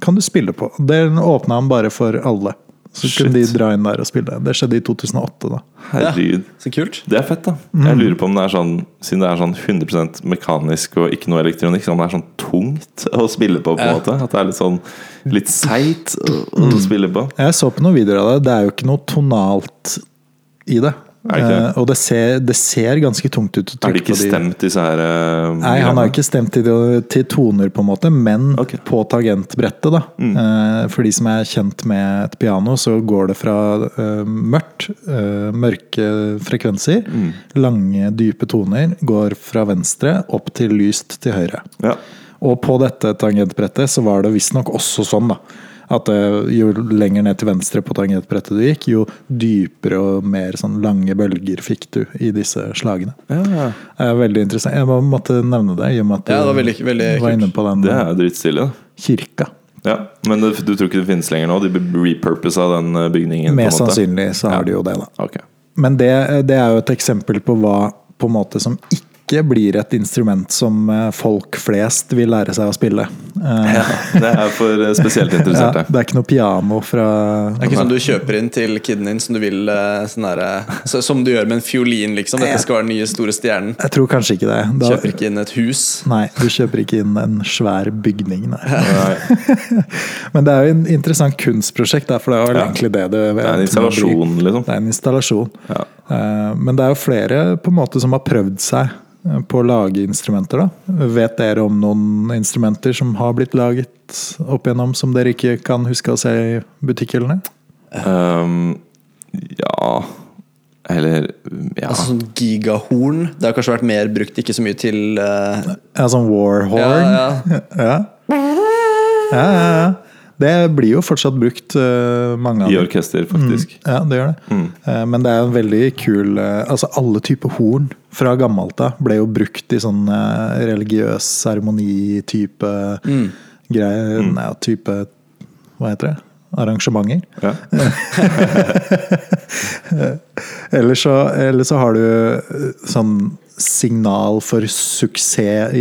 kan du spille på. Det åpna han bare for alle. Så Shit. kunne de dra inn der og spille. Det skjedde i 2008, da. Herregud. Så kult. Det er fett, da. Mm. Jeg lurer på om det er sånn Siden det er sånn 100% mekanisk og ikke noe elektronikk, så om det er sånn tungt å spille på, på en Ja. måte. At det er litt sånn litt seigt å, å Mm. spille på. Jeg så på noen videoer av det. Det er jo ikke noe tonalt i det. Det? Eh, og det ser, det ser ganske tungt ut. Er det ikke på de- stemt, disse her uh, Nei, han har ikke stemt til, til toner, på en måte, men Ok. Mm. på tangentbrettet. da. Eh, For de som er kjent med et piano, så går det fra mørkt, mørke frekvenser, Mm. lange, dype toner, går fra venstre opp til lyst til høyre. Ja. Og på dette tangentbrettet så var det visstnok også sånn, da. At eh, jo lenger ned til venstre på tangentbrettet du gikk, jo dypere og mer sånn lange bølger fikk du i disse slagene. ja, er veldig interessant. Jeg måtte nevne det, i og med at Ja, var du veldig- veldig var inne på den Det er jo kirka. Ja, Men du, du tror ikke det finnes lenger nå? De repurposa den eh, bygningen? Mest sannsynlig så har Ja. de jo det, da. Okay. Men det, det er jo et eksempel på hva på en måte som ikke blir et instrument som eh, folk flest vil lære seg å spille. Eh, Ja, det er for spesielt spesielt ja, det er ikke noe piano fra Det er ikke sånn du kjøper inn til kiden din som du vil eh, sånn der, Som du gjør med en fiolin, liksom. Dette skal være den nye store stjernen. Jeg tror kanskje ikke det. Da, Kjøper ikke inn et hus. Nei, du kjøper ikke inn en svær bygning, nei. Nei, Men det er jo en interessant kunstprosjekt, da, for det er jo egentlig det det det er en installasjon, liksom. Det er en installasjon. Ja. Eh, Men det er jo flere på en måte som har prøvd seg eh, på å lage instrumenter. da. Vet dere om noen instrumenter som har blitt laget opp igjennom som dere ikke kan huske å se i butikkhyllene? Um, ja Eller ja. Altså sånn gigahorn. Det har kanskje vært mer brukt, ikke så mye til uh... Ja, sånn Warhorn. Ja, ja. ja, ja, ja. Det blir jo fortsatt brukt, eh, mange av I orkester, faktisk. Ja, det gjør det. Eh, Men det er en veldig kul eh, Altså, alle typer horn fra gammelt av ble jo brukt i sånn religiøs seremonitype mm. greier. Nei, type Hva heter det? Arrangementer. Ja. Eller så, eller så har du sånn signal for suksess,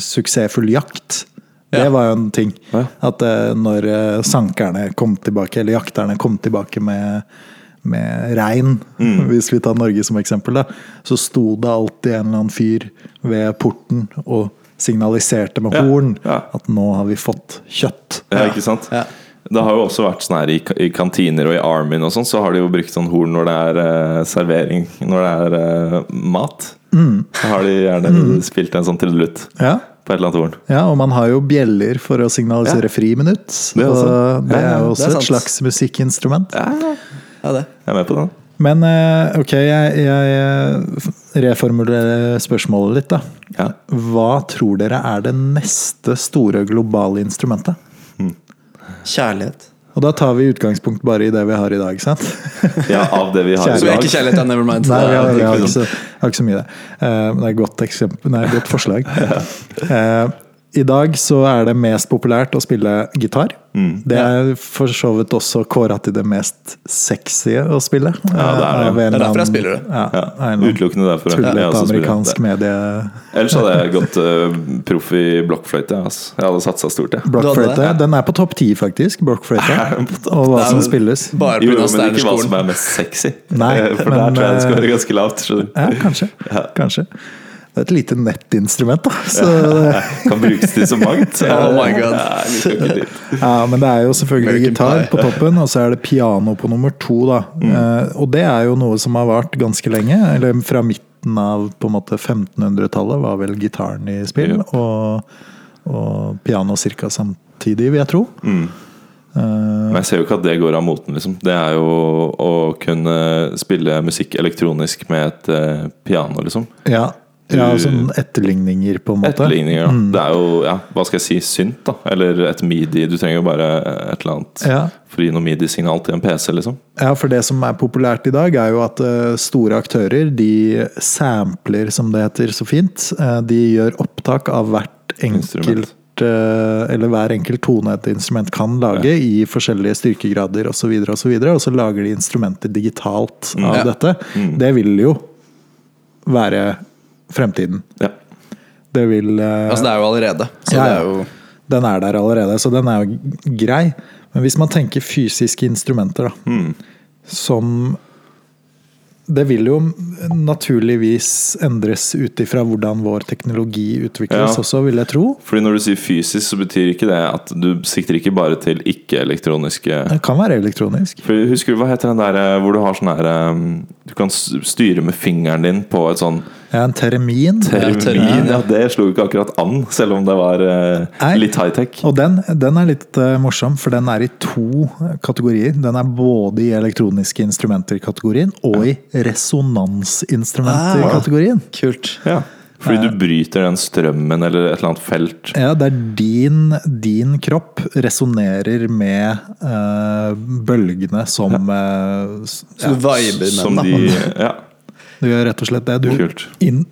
suksessfull jakt. Det var jo en ting. At eh, når eh, sankerne kom tilbake, eller jakterne kom tilbake med, med rein, Mm. hvis vi tar Norge som eksempel, da, så sto det alltid en eller annen fyr ved porten og signaliserte med Ja. horn Ja. at nå har vi fått kjøtt. Ja, ikke sant? Ja. Det har jo også vært sånn her i, i kantiner og i Armyen og sånn, så har de jo brukt sånn horn når det er eh, servering, når det er eh, mat. Mm. Så har de gjerne spilt en sånn trudelutt Ja. På et eller annet horn. Ja, og man har jo bjeller for å signalisere friminutt. Det er også. og det Ja, er ja, jo det også er et slags musikkinstrument. ja, det. Jeg er med på den. Men eh, ok, jeg, jeg eh, reformulerer spørsmålet litt, da. Ja. Hva tror dere er det neste store globale instrumentet? Kjærlighet. Og da tar vi utgangspunkt bare i det vi har i dag, sant? Ja, av det vi har Så i er Så ikke kjærlighet, er never mind. Nei, vi har, vi ikke har, ikke, så, har ikke så mye det. Uh, det er et godt, eksempel, nei, et godt forslag. Eh, I dag så er det mest populært å spille gitar. Mm. Det er for så vidt også kåra til det mest sexy å spille. Ja, det er det. Det er derfor jeg spiller det. Ja, Ja, utelukkende derfor. Tullete amerikansk det. medie. Ellers hadde jeg gått uh, proff i blokkfløyte. Altså. Jeg hadde satsa stort, jeg. Blokkfløyte. Den er på topp ti, faktisk. Blokkfløyte. Og hva som spilles. Bare Jo, men ikke hva som er mest sexy. Nei, Eh, For men, der tror jeg det skal eh, være ganske lavt. Ja, kanskje. Ja. Kanskje. Det er et lite nettinstrument, da. Så Kan brukes til så mangt. Oh my God. Ja, men det er jo selvfølgelig American gitar på toppen, og så er det piano på nummer to. Da. Mm. Eh, og det er jo noe som har vart ganske lenge. Eller fra midten av på en måte 1500-tallet var vel gitaren i spill, yep. og, og piano ca. samtidig, vil jeg tro. Mm. Eh, Men jeg ser jo ikke at det går av moten, liksom. Det er jo å kunne spille musikk elektronisk med et eh, piano, liksom. ja, ja, sånn etterligninger, på en måte. Etterligninger, ja. Mm. Det er jo, ja, hva skal jeg si, synt, da. Eller et midi. Du trenger jo bare et eller annet Ja. for å gi noe midi-signal til en PC, liksom. Ja, for det som er populært i dag, er jo at eh, store aktører de sampler, som det heter så fint. Eh, de gjør opptak av hvert enkelt eh, Eller hver enkelt tone et instrument kan lage i forskjellige styrkegrader osv., og, så videre, og, så og så lager de instrumenter digitalt av Ja. dette. Det vil jo være fremtiden. Ja. Det vil eh, Altså, det er jo allerede. Så Ja, det er jo Den er der allerede, så den er jo grei. Men hvis man tenker fysiske instrumenter, da, Mm. som Det vil jo naturligvis endres ut ifra hvordan vår teknologi utvikles Ja. også, vil jeg tro. Fordi når du sier fysisk, så betyr ikke det at du sikter ikke bare til ikke-elektroniske Det kan være elektronisk. For Husker du hva heter den der eh, hvor du har sånn her eh, Du kan styre med fingeren din på et sånn Ja, en termin. termin. termin, ja. Det slo ikke akkurat an, selv om det var eh, litt high-tech. Og den, den er litt eh, morsom, for den er i to kategorier. Den er både i elektroniske instrumenter-kategorien og i resonansinstrumenter-kategorien. kult. Ja. Fordi du bryter den strømmen eller et eller annet felt. Ja, der din, din kropp resonnerer med eh, bølgene som ja. Så Ja, viber med Som de. Ja, Du gjør rett og slett det. Du, kult. in,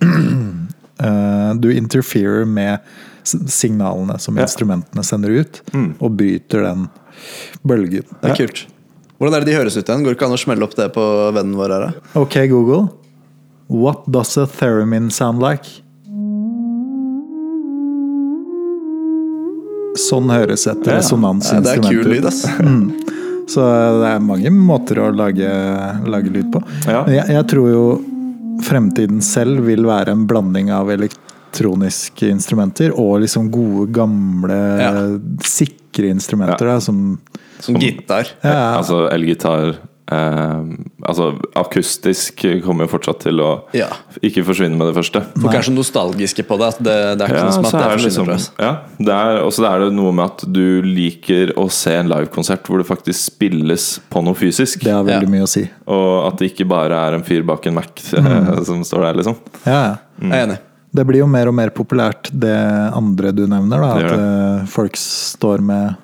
uh, du interferer med signalene som Ja. instrumentene sender ut, Mm. og bryter den bølgen. Det er kult. Hvordan er det de høres ut igjen? Går det ikke an å smelle opp det på vennen vår her? da? Ok, Google. What does a theremin sound like? Sånn høres et Ja. Ja, det er resonansinstrument kul lyd, ass. Så det er mange måter å lage, lage lyd på. Ja. Jeg, jeg tror jo fremtiden selv vil være en blanding av elektroniske instrumenter og liksom gode, gamle, Ja. sikre instrumenter. Da, som Som gitar. ja, Altså elgitar, eh, Altså, akustisk kommer jo fortsatt til å Ja. ikke forsvinne med det første. Folk er så nostalgiske på det. At det, det er ikke noe som at det er det forsvinner liksom, ja, og så er det noe med at du liker å se en livekonsert hvor det faktisk spilles på noe fysisk. Det har veldig Ja. mye å si. Og at det ikke bare er en fyr bak en Mac mm. som står der, liksom. Ja, mm. Jeg er enig. Det blir jo mer og mer populært, det andre du nevner. Da, Det at eh, folk står med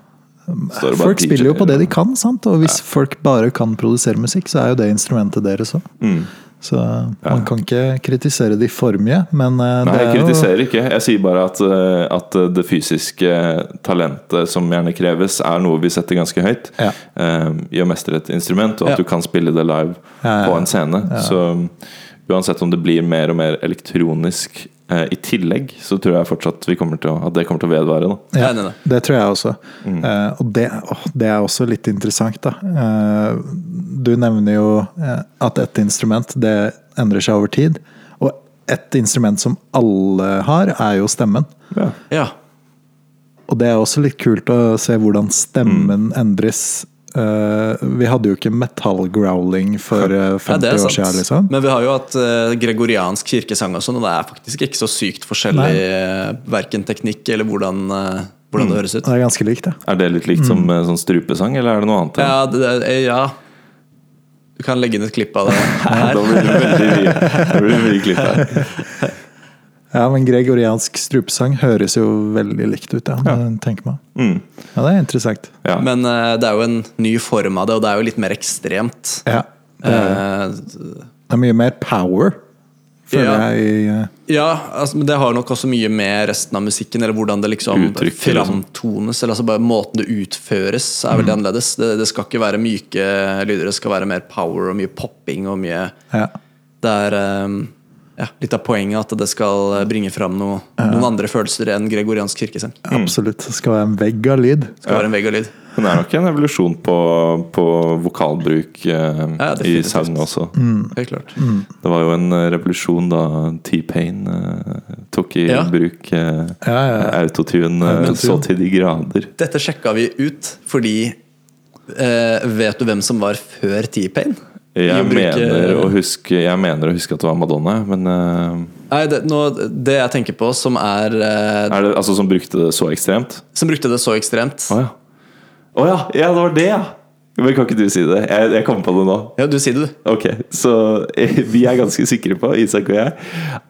Folk spiller jo på det de kan, sant? og hvis folk bare kan produsere musikk, så er jo det instrumentet deres òg. Mm. Så man kan ikke kritisere de for mye, men eh, Nei, det jeg er kritiserer ikke. Jeg sier bare at, eh, at det fysiske talentet som gjerne kreves, er noe vi setter ganske høyt. Ja. um, I å mestre et instrument, og at Ja. du kan spille det live Ja, ja, på en scene. Så uansett om det blir mer og mer elektronisk i tillegg, så tror jeg fortsatt vi kommer til å, at det kommer til å vedvare. Da. Ja, det. tror jeg også. Mm. Uh, og det, oh, det er også litt interessant, da. Uh, du nevner jo eh, at et instrument det endrer seg over tid. Og et instrument som alle har, er jo stemmen. Ja. Ja. Og det er også litt kult å se hvordan stemmen Mm. endres. Eh, vi hadde jo ikke metallgrowling for uh, 50 det er år siden, liksom. Men vi har jo hatt uh, gregoriansk kirkesang og sånn, og det er faktisk ikke så sykt forskjellig Nei. uh, verken teknikk eller hvordan, eh, hvordan det høres ut. Det er ganske likt, det. Er det litt likt som eh, sånn strupesang, eller er det noe annet? Ja, det, det, ja. Du kan legge inn et klipp av det her. Da blir det veldig mye, da blir det mye klipp her. Ja, men gregoriansk strupesang høres jo veldig likt ut, ja. ja. tenker meg. Mm. Ja, det er interessant. Ja. Men uh, det er jo en ny form av det, og det er jo litt mer ekstremt. Ja. Eh, Det er mye mer power, føler Ja. jeg. i, uh, ja, altså, men det har nok også mye med resten av musikken, eller hvordan det liksom Uttrykket, liksom. framtones. Eller altså bare måten det utføres, er veldig annerledes. Det, det skal ikke være myke lyder, det skal være mer power og mye popping og mye Ja. Det er eh, ja, litt av poenget at det skal bringe fram noe, noen andre følelser enn gregoriansk kirkesang. Det Absolutt. Det skal være en vegg av lyd. skal være en vegg av lyd. Men det er nok en evolusjon på, på vokalbruk eh, Ja, i sangene også. også. Helt klart. Det var jo en eh, revolusjon da T-Pain eh, tok i Ja. bruk eh, Ja, ja, ja. autotune eh, så til de grader. Dette sjekka vi ut fordi eh, Vet du hvem som var før T-Pain? Jeg, bruke- mener å huske, jeg mener å huske at det var Madonna, men uh... Nei, det, nå, det jeg tenker på som er uh... er det altså som brukte det så ekstremt? Som brukte det så ekstremt. Å ja. Oh, ja, ja, det var det, ja! Men kan ikke du si det? Jeg, jeg kommer på det nå. Ja, du sier det, du. Ok, så eh, vi er ganske sikre på, Isak og jeg,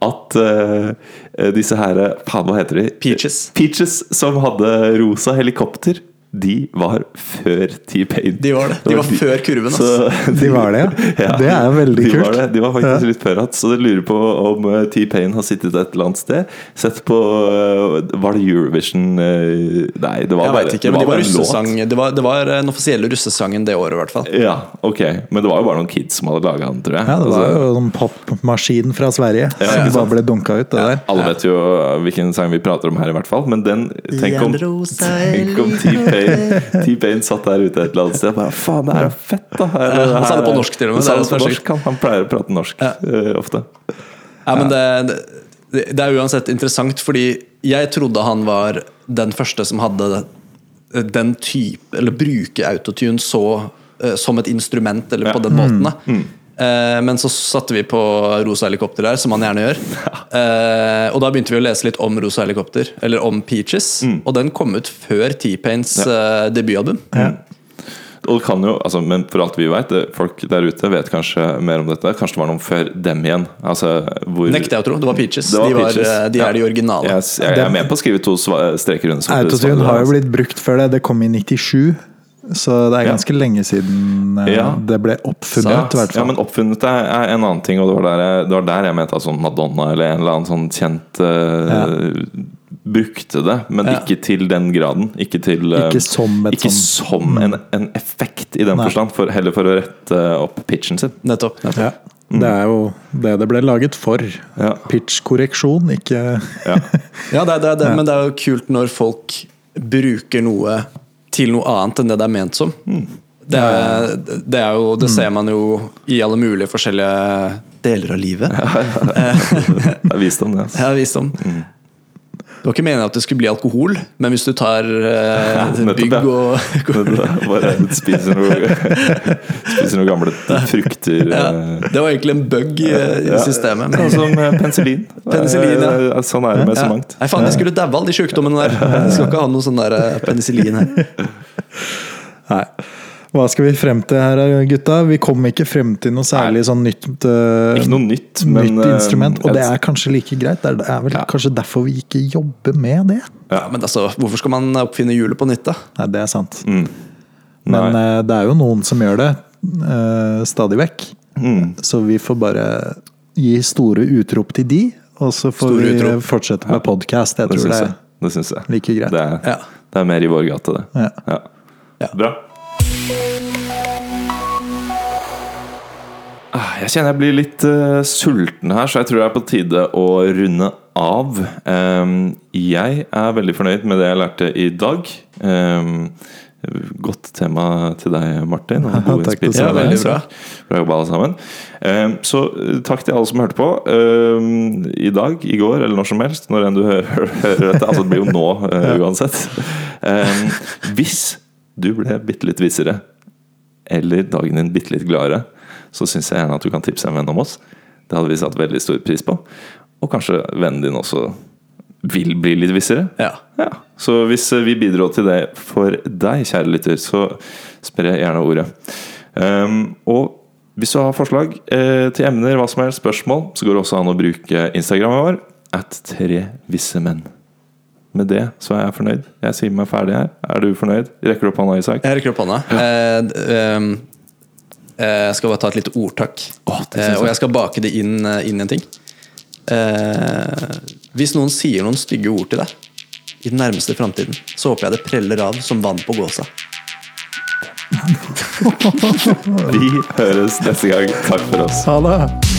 at uh, disse her Faen, hva heter de? Peaches. Peaches som hadde rosa helikopter. De var før T-Pain. De var det. De var før kurven, ass. Så- De var det, ja. Det er veldig de kult. Var det. De var faktisk litt før igjen, så jeg lurer på om eh, T-Pain har sittet et eller annet sted. Sett på eh, Var det Eurovision eh, Nei, det var Jeg bare vet ikke, det var det var, en låt. det, var, det var den offisielle russesangen det året, i hvert fall. Ja, ok. Men det var jo bare noen kids som hadde laga den, tror jeg. Ja, det var Altså, jo en popmaskin fra Sverige Ja, som bare ble dunka ut. Det der. Alle vet jo hvilken sang vi prater om her, i hvert fall. Men den Tenk om, tenk om T-Pain T-Pain satt der ute et eller annet sted. Bare, Faen, det er jo fett, da! Ja, han sa det på norsk til og med, Han det er på er norsk. Han, han pleier å prate norsk eh, ofte. Ja, men det, det, det er uansett interessant, fordi jeg trodde han var den første som hadde den type Eller bruke autotune så uh, som et instrument, eller på den måten. da Eh, men så satte vi på Rosa helikopter der, som han gjerne gjør. Eh, og da begynte vi å lese litt om Rosa helikopter, eller om Peaches. Og den kom ut før T-Pains eh, debutalbum. Og det kan jo, altså, men for alt vi vet, folk der ute vet kanskje mer om dette. Kanskje det var noen før dem igjen. Altså, hvor, Nekter jeg å tro. Det var Peaches. Det var de, var, Peaches. de, er Ja. de originale. Jeg, jeg, jeg er med på å skrive to streker under. Autotune har jo blitt brukt før det. Det kom i 97. Så det er Ja. ganske lenge siden eh, Ja. det ble oppfunnet, i hvert Ja, men oppfunnet er, er en annen ting, og det var der jeg, det var der jeg mente at sånn Madonna eller en eller annen sånn kjent eh, brukte det, men Ja. ikke til den graden. Ikke til eh, Ikke som et ikke sånn- som en, en effekt i den Nei. forstand, for, heller for å rette opp pitchen sin. Nettopp. nettopp. Ja. Det er jo det det ble laget for. Ja. Pitch-korreksjon, ikke Ja. Ja, det er, det er, det, men det er jo kult når folk bruker noe til noe annet enn det det er ment som. Det, er, det er jo Det ser man jo i alle mulige forskjellige deler av livet. Det er visdom, det. Altså. Jeg har vist om. Det var ikke meningen at det skulle bli alkohol, men hvis du tar eh, bygg ja. og Bare spiser noe, spiser noe gamle frukter. ja, eh, Det var egentlig en bug i, Ja. systemet. Sånn som eh, penicillin. Penicillin, ja. Eh, Sånn er det med så mangt. Nei, faen, jeg skulle daue alle de sjukdommene der. Jeg skal ikke ha noe sånn der penicillin her. Nei. Hva skal vi frem til her, gutta? Vi kom ikke frem til noe særlig sånn nytt, uh, Ikke noe nytt, men nytt eh, instrument. Og det er kanskje like greit. Det er vel Ja. kanskje derfor vi ikke jobber med det. Ja, men altså, hvorfor skal man oppfinne hjulet på nytt, da? Nei, det er sant. Mm. Men eh, det er jo noen som gjør det uh, stadig vekk. Mm. Så vi får bare gi store utrop til de, og så får Store vi utrop. fortsette med podkast. Jeg Det tror det jeg. Det syns jeg. like greit. Det er, Ja. det er mer i vår gate, det. Ja. Ja. Ja. Bra. Jeg kjenner jeg blir litt uh, sulten her, så jeg tror det er på tide å runde av. Um, jeg er veldig fornøyd med det jeg lærte i dag. Um, godt tema til deg, Martin. og god Takk samme. Veldig bra. Bra jobba, alle sammen. Um, så eh, takk til alle som hørte på. Ehm, I dag, i går eller når som helst. Når enn du hører, hører dette. Altså, det blir jo nå uh, uansett. Ehm, hvis du ble bitte litt visere, eller dagen din bitte litt gladere, så syns jeg gjerne at du kan tipse en venn om oss. Det hadde vi satt veldig stor pris på. Og kanskje vennen din også vil bli litt vissere. Ja. Ja, Så hvis eh, vi bidro til det for deg, kjære lytter, så sprer jeg gjerne ordet. Um, og hvis du har forslag eh, til emner, hva som helst, spørsmål, så går det også an å bruke Instagrammen vår. At tre visse menn. Med det så er jeg fornøyd. Jeg sier meg ferdig her. Er du fornøyd? Rekker du opp hånda, Isak? Jeg rekker opp hånda. Eh, ehm, eh, jeg skal bare ta et lite ordtak. Oh, Eh, og jeg skal bake det inn, eh, inn i en ting. Eh, hvis noen sier noen stygge ord til deg i den nærmeste framtiden, så håper jeg det preller av som vann på gåsa. Vi høres neste gang. Takk for oss. Ha det!